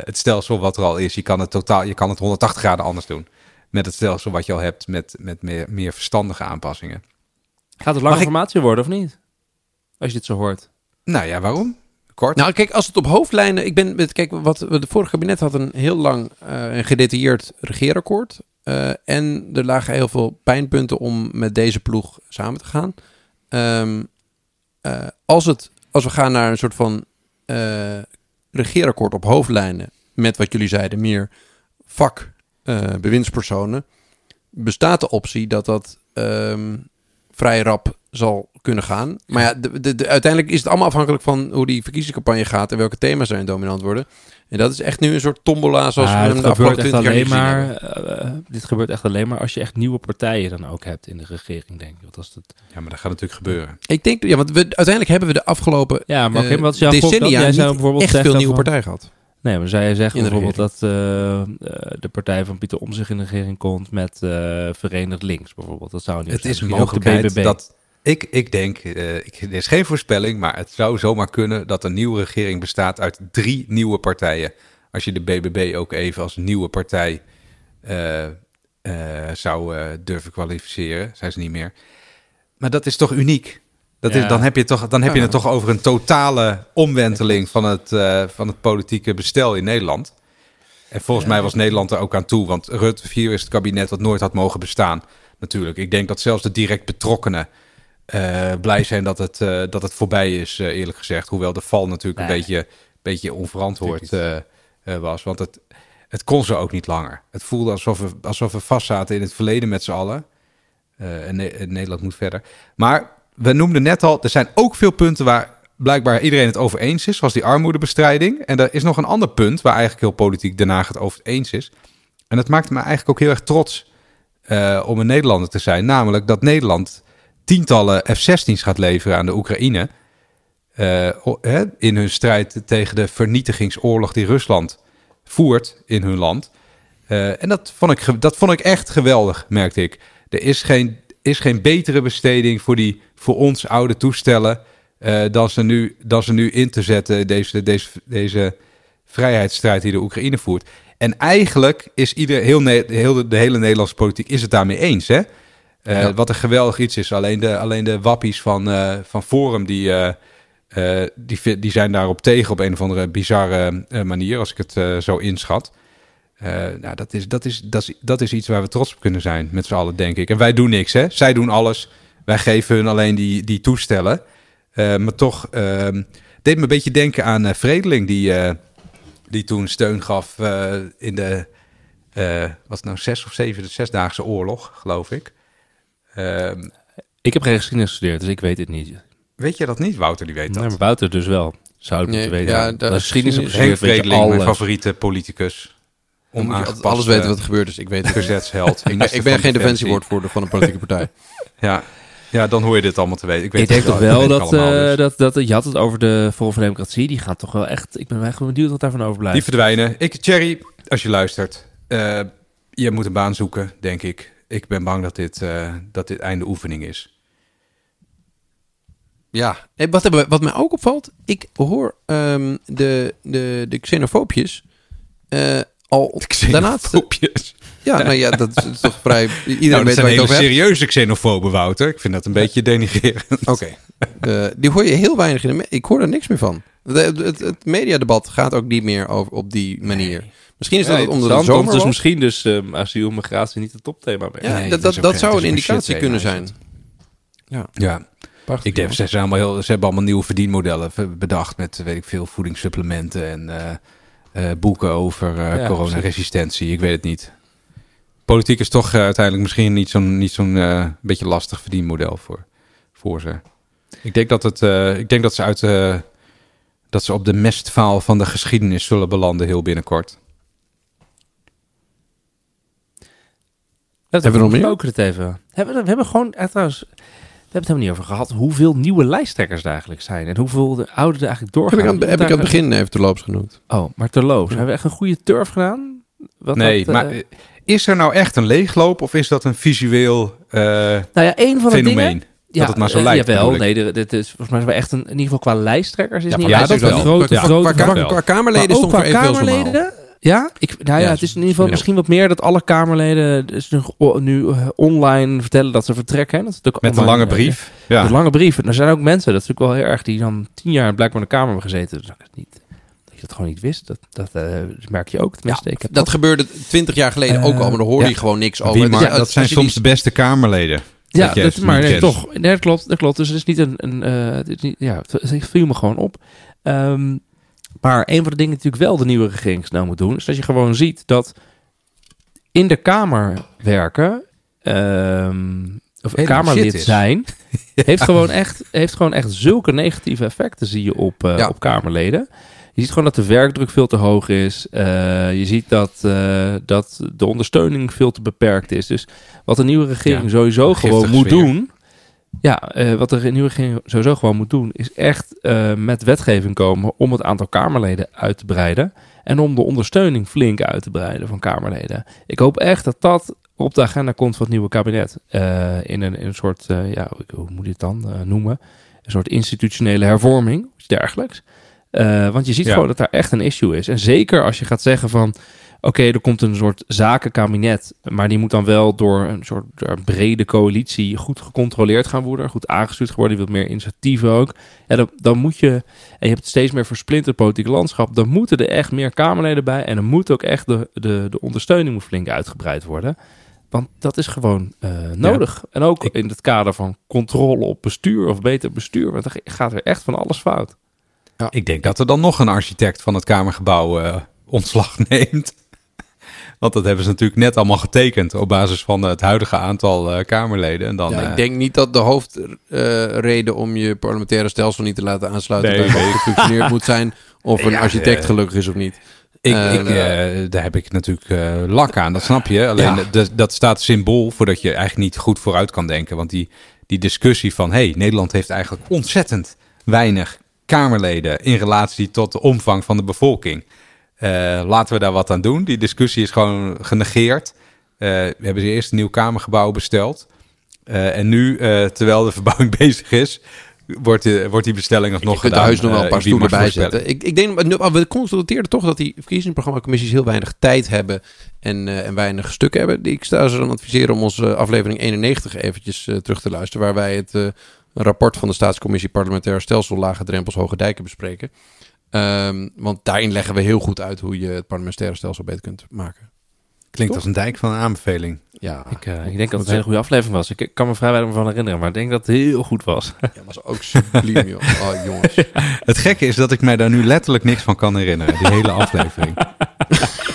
het stelsel wat er al is. Je kan het totaal, je kan het 180 graden anders doen met het stelsel wat je al hebt, met, met meer, meer verstandige aanpassingen. Gaat het lange formatie worden of niet? Als je dit zo hoort. Nou ja, waarom? Kort. Nou, kijk, als het op hoofdlijnen. Ik ben met, kijk, wat we de vorige kabinet had een heel lang uh, gedetailleerd regeerakkoord. Uh, en er lagen heel veel pijnpunten om met deze ploeg samen te gaan. Um, uh, als, het, als we gaan naar een soort van regeerakkoord op hoofdlijnen. Met wat jullie zeiden, meer vak uh, bewindspersonen, bestaat de optie dat dat um, vrij rap zal kunnen gaan. Maar ja, de, de, uiteindelijk is het allemaal afhankelijk van hoe die verkiezingscampagne gaat en welke thema's erin dominant worden. En dat is echt nu een soort tombola zoals ja, we hem de afgelopen 20 jaar alleen maar, uh, Dit gebeurt echt alleen maar als je echt nieuwe partijen dan ook hebt in de regering, denk ik. Wat als dat... Ja, maar dat gaat natuurlijk gebeuren. Ik denk, ja, want we, uiteindelijk hebben we de afgelopen ja, maar uh, wat decennia jij zou bijvoorbeeld echt veel nieuwe partijen gehad. Nee, maar zou je zeggen bijvoorbeeld dat uh, de partij van Pieter Om zich in de regering komt met uh, Verenigd Links bijvoorbeeld? Dat zou niet Het is een mogelijkheid dat ik, ik denk, uh, ik, er is geen voorspelling, maar het zou zomaar kunnen dat een nieuwe regering bestaat uit drie nieuwe partijen. Als je de BBB ook even als nieuwe partij zou durven kwalificeren, zijn ze niet meer. Maar dat is toch uniek? Dat is, dan heb je, toch, dan heb je het toch over een totale omwenteling van het, uh, van het politieke bestel in Nederland. En volgens mij was Nederland er ook aan toe. Want Rutte 4 is het kabinet dat nooit had mogen bestaan. Natuurlijk. Ik denk dat zelfs de direct betrokkenen uh, blij zijn dat het, uh, dat het voorbij is, eerlijk gezegd. Hoewel de val natuurlijk een beetje, beetje onverantwoord was. Want het, het kon ze ook niet langer. Het voelde alsof we, alsof we vast zaten in het verleden met z'n allen. en, en Nederland moet verder. Maar we noemden net al, er zijn ook veel punten waar blijkbaar iedereen het over eens is, zoals die armoedebestrijding. En er is nog een ander punt waar eigenlijk heel politiek Den Haag het over eens is. En dat maakt me eigenlijk ook heel erg trots uh, om een Nederlander te zijn. Namelijk dat Nederland tientallen F-16's gaat leveren aan de Oekraïne. Uh, in hun strijd tegen de vernietigingsoorlog die Rusland voert in hun land. Uh, en dat vond, ik, dat vond ik echt geweldig, merkte ik. Er is geen is geen betere besteding voor die voor ons oude toestellen uh, dan, ze nu, dan ze nu in te zetten, deze, deze, deze vrijheidsstrijd die de Oekraïne voert. En eigenlijk is ieder, heel, heel de, de, hele Nederlandse politiek is het daarmee eens. Hè? Uh, ja. Wat een geweldig iets is. Alleen de, alleen de wappies van, uh, van Forum, die, die, die zijn daarop tegen op een of andere bizarre manier, als ik het zo inschat. Uh, nou, dat is, dat, is, dat, is, dat is iets waar we trots op kunnen zijn, met z'n allen, denk ik. En wij doen niks, hè? Zij doen alles. Wij geven hun alleen die, die toestellen. Uh, maar toch uh, deed me een beetje denken aan uh, Vredeling, die, die toen steun gaf in de, wat nou, zes of zeven, de zesdaagse oorlog, geloof ik. Ehm, ik heb geen geschiedenis gestudeerd, dus ik weet het niet. Weet je dat niet? Wouter, die weet dat. Nee, maar Wouter dus wel. Zou ik nee, moeten weten. Ja, de geschiedenis Henk Vredeling, mijn favoriete politicus om alles weten wat er gebeurt. Dus ik weet verzetsheld. ik, [LAUGHS] ik ben geen defensiewoordvoerder van een politieke partij. [LAUGHS] ja. Ja, dan hoor je dit allemaal te weten. Ik, weet ik denk toch wel dat, uh, dat, dat, je had het over de Forum voor Democratie. Die gaat toch wel echt, ik ben echt benieuwd wat daarvan overblijft. Die verdwijnen. Ik, Thierry, als je luistert, uh, je moet een baan zoeken, denk ik. Ik ben bang dat dit, uh, dat dit einde oefening is. Ja, wat, wat mij ook opvalt, ik hoor um, de, de, de xenofoopjes al [LAUGHS] daarnaast. Ja, nou ja, dat is, toch vrij. [LAUGHS] Iedereen nou, weet zijn hele serieuze xenofoben, Wouter. Ik vind dat een beetje denigrerend. Oké. [LAUGHS] Okay. die hoor je heel weinig in de Ik hoor er niks meer van. Het, het, het mediadebat gaat ook niet meer over, op die manier. Misschien is dat ja, onder de zomer Dus misschien dus um, asiel migratie niet het topthema meer. Ja, nee, dat, dat, dat zou een indicatie kunnen zijn. Ja. ja. Prachtig, ik denk, ze, zijn allemaal heel, ze hebben allemaal nieuwe verdienmodellen bedacht met, weet ik veel, voedingssupplementen en... Uh, uh, boeken over uh, ja, coronaresistentie. Ik weet het niet. Politiek is toch uh, uiteindelijk misschien niet zo'n niet zo'n beetje lastig verdienmodel voor, voor ze. Ik denk dat, het, ik denk dat ze uit dat ze op de mestvaal van de geschiedenis zullen belanden heel binnenkort. hebben we nog meer? het even. Hebben we, hebben gewoon trouwens we hebben het helemaal niet over gehad hoeveel nieuwe lijsttrekkers er eigenlijk zijn. En hoeveel de oude er eigenlijk doorgaan. Heb ik aan, heb ik aan het begin even terloops genoemd. Oh, maar terloops. Hebben we echt een goede turf gedaan? Wat nee, dat, maar uh, is er nou echt een leegloop of is dat een visueel uh, nou ja, een van de fenomeen? Dingen, dat ja, het maar zo uh, lijkt. Jawel, nee, dit is volgens mij echt een, in ieder geval qua lijsttrekkers is ja, niet ja, dat wel. Grote, grote, qua, qua, qua Kamerleden stond er evenveel Kamerleden, ja, ik, nou ja, het is in ieder geval misschien wat meer dat alle Kamerleden dus nu uh, online vertellen dat ze vertrekken. Dat is Met online, een lange brief. Ja. Een lange brief. En er zijn ook mensen, dat is natuurlijk wel heel erg, die dan tien jaar blijkbaar in de Kamer hebben gezeten. Dus dat, niet, dat je dat gewoon niet wist. Dat, dat uh, merk je ook. Tenminste, ja, ik heb dat, gebeurde twintig jaar geleden ook al, maar daar hoorde je gewoon niks over. Wie, maar, dat zijn soms de beste Kamerleden. Ja, dat, maar nee, toch. Nee, dat klopt, dat klopt. Dus het is niet een... een het is niet, ja, het viel me gewoon op. Um, maar een van de dingen natuurlijk wel de nieuwe regering snel moet doen, is dat je gewoon ziet dat in de Kamer werken, um, of Kamerlid zijn, [LAUGHS] heeft, gewoon echt, heeft gewoon echt zulke negatieve effecten, zie je op, uh, op Kamerleden. Je ziet gewoon dat de werkdruk veel te hoog is. Uh, je ziet dat, uh, dat de ondersteuning veel te beperkt is. Dus wat de nieuwe regering ja, sowieso gewoon moet sfeer. doen. Ja, uh, wat de nieuwe regering sowieso gewoon moet doen, is echt met wetgeving komen om het aantal Kamerleden uit te breiden. En om de ondersteuning flink uit te breiden van Kamerleden. Ik hoop echt dat dat op de agenda komt van het nieuwe kabinet. in, een, in een soort, ja, hoe moet je het dan noemen? Een soort institutionele hervorming, iets dergelijks. Uh, want je ziet gewoon dat daar echt een issue is. En zeker als je gaat zeggen van... Oké, er komt een soort zakenkabinet, maar die moet dan wel door een soort brede coalitie goed gecontroleerd gaan worden, goed aangestuurd worden, die wil meer initiatieven ook. Ja, dan, dan moet je, en je hebt steeds meer versplinterd politiek landschap, dan moeten er echt meer Kamerleden bij en dan moet ook echt de, de, de ondersteuning moet flink uitgebreid worden. Want dat is gewoon uh, nodig. Ja, en ook in het kader van controle op bestuur of beter bestuur, want dan gaat er echt van alles fout. Ja. Ik denk dat er dan nog een architect van het Kamergebouw uh, ontslag [LAUGHS] neemt. Want dat hebben ze natuurlijk net allemaal getekend op basis van het huidige aantal uh, Kamerleden. En dan, ja, ik denk niet dat de hoofdreden om je parlementaire stelsel niet te laten aansluiten nee, bij nee. gefunctioneerd moet zijn of een ja, architect gelukkig is of niet. Ik, ik, daar heb ik natuurlijk lak aan, dat snap je. Alleen ja. de, dat staat symbool voordat je eigenlijk niet goed vooruit kan denken. Want die, die discussie van, hey, Nederland heeft eigenlijk ontzettend weinig Kamerleden in relatie tot de omvang van de bevolking. Uh, laten we daar wat aan doen. Die discussie is gewoon genegeerd. Uh, we hebben ze eerst een nieuw Kamergebouw besteld. Uh, en nu, terwijl de [LAUGHS] verbouwing bezig is, wordt, die, wordt die bestelling nog nog gedaan. huis nog wel een paar stoelen bijzetten. Ik, ik denk, we constateerden toch dat die verkiezingsprogrammacommissies heel weinig tijd hebben en, en weinig stukken hebben. Ik sta ze dan adviseren om onze aflevering 91 eventjes terug te luisteren, waar wij het een rapport van de Staatscommissie Parlementair Stelsel Lage Drempels Hoge Dijken bespreken. Um, want daarin leggen we heel goed uit hoe je het parlementaire stelsel beter kunt maken. Klinkt Toch? als een dijk van een aanbeveling. Ja, ik, uh, ik denk dat het een hele goede aflevering was. Ik kan me vrij weinig van herinneren, maar ik denk dat het heel goed was. Ja, was ook subliem, joh. [LAUGHS] Oh, jongens. Ja. Het gekke is dat ik mij daar nu letterlijk niks van kan herinneren, die hele aflevering. [LAUGHS]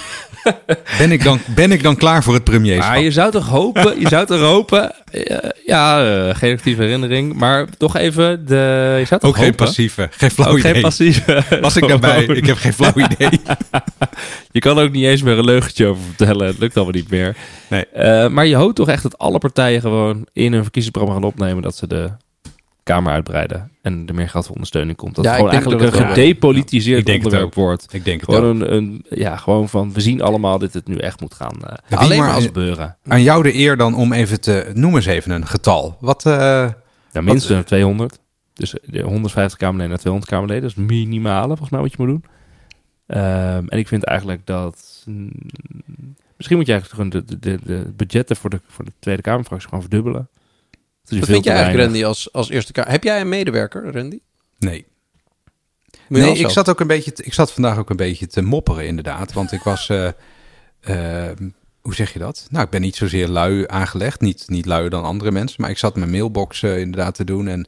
[LAUGHS] ben, ik dan, ben ik dan klaar voor het premierschap? Ah, je zou toch hopen, je zou toch hopen, uh, ja, uh, geen actieve herinnering, maar toch even de, je zou toch Ook hopen, geen passieve, geen flauw ook idee. geen passieve. [LAUGHS] Was ik daarbij? ik heb geen flauw idee. [LAUGHS] je kan ook niet eens meer een leugentje over vertellen, het lukt allemaal niet meer. Nee. Uh, maar je hoopt toch echt dat alle partijen gewoon in hun verkiezingsprogramma gaan opnemen dat ze de Kamer uitbreiden en er meer geld voor ondersteuning komt. Dat ja, gewoon eigenlijk dat een gedepolitiseerd ja, onderwerp wordt. Ik denk gewoon een, een, ja, gewoon van we zien allemaal dat het nu echt moet gaan. Uh, ja, alleen maar als gebeuren. Aan jou de eer dan om even te noem eens even een getal. Wat? Uh, ja, minstens wat, 200. Dus 150 Kamerleden naar 200 Kamerleden. Dat is minimale volgens mij wat je moet doen. Um, en ik vind eigenlijk dat mm, misschien moet je eigenlijk gewoon de, de, de budgetten voor de, voor de Tweede Kamerfractie gewoon verdubbelen. Wat vind jij eigenlijk, Randy, als, als eerste kamer? Heb jij een medewerker, Randy? Nee. Nee, ik zat ook een beetje. Te, ik zat vandaag ook een beetje te mopperen, inderdaad. Want ik was. Uh, uh, hoe zeg je dat? Nou, ik ben niet zozeer lui aangelegd. Niet, niet luier dan andere mensen. Maar ik zat mijn mailbox uh, inderdaad te doen. En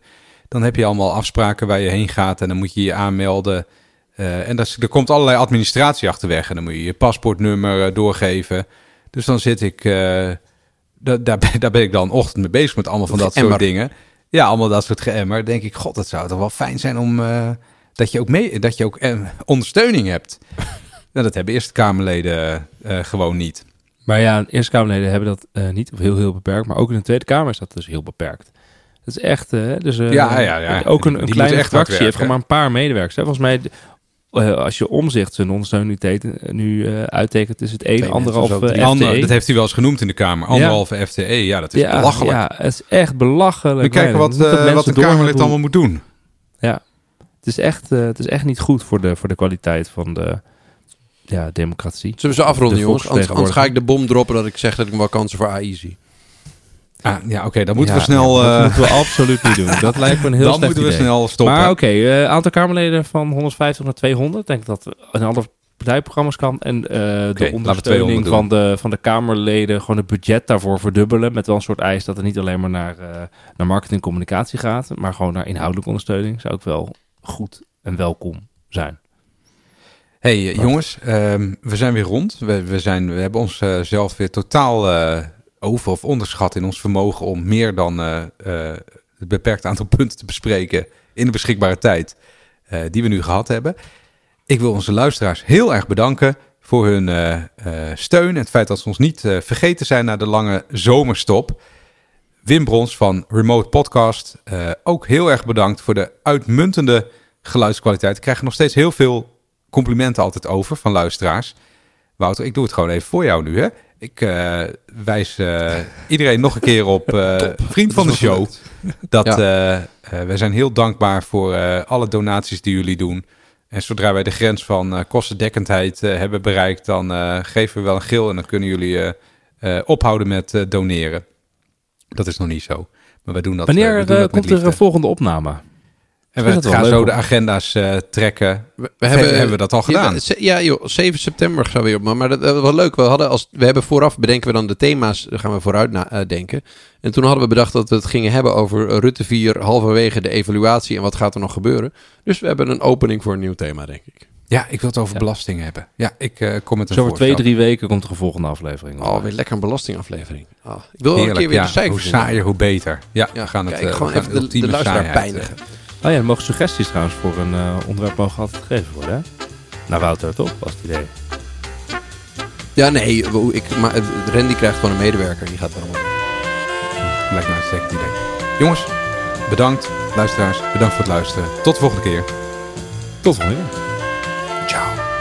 dan heb je allemaal afspraken waar je heen gaat. En dan moet je je aanmelden. en dat, er komt allerlei administratie achterweg. En dan moet je je paspoortnummer doorgeven. Dus dan zit ik daar, daar, ben ik dan ochtend mee bezig met allemaal van dat soort dingen. Ja, allemaal dat soort geëmmer. denk ik, god, dat zou toch wel fijn zijn om uh, dat je ook mee, dat je ook uh, ondersteuning hebt. [LAUGHS] nou, dat hebben Eerste Kamerleden uh, gewoon niet. Maar ja, Eerste Kamerleden hebben dat niet of heel, heel beperkt. Maar ook in de Tweede Kamer is dat dus heel beperkt. Dat is echt, dus ja, ja, ja. ook een, een kleine fractie heeft gewoon maar een paar medewerkers. Hè. Volgens mij uh, als je omzicht zijn ondersteuning nu uh, uittekent, is het 1, anderhalf FTE. Ander, dat heeft hij wel eens genoed in de Kamer. Anderhalve ja. FTE, ja, dat is ja, belachelijk. Ja, het is echt belachelijk. We kijken wat, uh, wat de Kamerlid allemaal moet doen. Ja, het is echt, het is echt niet goed voor de, voor de kwaliteit van de ja, democratie. Zullen we ze afronden, jongens? Anders, anders, ga ik de bom droppen dat ik zeg dat ik wel kansen voor AI zie. Ah, ja, oké, dan moeten we snel... Ja, dat moeten we absoluut niet doen. Dat lijkt me een heel [LAUGHS] Dan moeten we idee. snel stoppen. Maar oké, okay, uh, aantal Kamerleden van 150 naar 200. Ik denk dat een ander partijprogramma's kan. En uh, okay, de ondersteuning van de, van de Kamerleden, gewoon het budget daarvoor verdubbelen. Met wel een soort eis dat het niet alleen maar naar, uh, naar marketing en communicatie gaat. Maar gewoon naar inhoudelijke ondersteuning. Zou ook wel goed en welkom zijn. hey, jongens, um, we zijn weer rond. We, we, zijn, we hebben onszelf weer totaal over- of onderschatten in ons vermogen om meer dan uh, het beperkt aantal [LAUGHS] punten te bespreken in de beschikbare tijd die we nu gehad hebben. Ik wil onze luisteraars heel erg bedanken voor hun steun en het feit dat ze ons niet vergeten zijn na de lange zomerstop. Wim Brons van Remote Podcast, ook heel erg bedankt voor de uitmuntende geluidskwaliteit. Ik krijg nog steeds heel veel complimenten altijd over van luisteraars. Wouter, ik doe het gewoon even voor jou nu. Hè? Ik uh, wijs uh, iedereen nog een keer op uh, vriend van de show. Dat ja. wij zijn heel dankbaar voor alle donaties die jullie doen. En zodra wij de grens van kostendekkendheid hebben bereikt, dan geven we wel een gil en dan kunnen jullie ophouden met doneren. Dat is nog niet zo. Maar wij doen dat. Wanneer doen dat komt er een volgende opname? En we gaan zo de agenda's uh, trekken. We, we hebben, hebben, we dat al gedaan? Ja, joh, 7 september gaan we weer op. Maar dat, dat, was leuk. We, hadden als, we hebben vooraf, bedenken we dan de thema's, gaan we vooruit nadenken. Uh, en toen hadden we bedacht dat we het gingen hebben over Rutte 4, halverwege de evaluatie en wat gaat er nog gebeuren. Dus we hebben een opening voor een nieuw thema, denk ik. Ja, ik wil het over ja. belasting hebben. Ja, ik uh, kom met een Zo over twee, drie weken komt er een volgende aflevering. Oh, weer lekker een belastingaflevering. Oh, ik wil Heerlijk, een keer weer ja, de cijfers Hoe saaier, hoe beter. Ja, ja gaan het, kijk, gewoon even de, de luisteraar pijnigen. Oh ja, er mogen suggesties trouwens voor een uh, onderwerp mogen altijd gegeven worden, hè? Nou, Wouter, toch? Was het idee. Ja, nee, ik, maar Randy krijgt gewoon een medewerker. Die gaat allemaal. Lijkt me een uitstekend idee. Jongens, bedankt. Luisteraars, bedankt voor het luisteren. Tot de volgende keer. Tot de volgende keer. Ciao.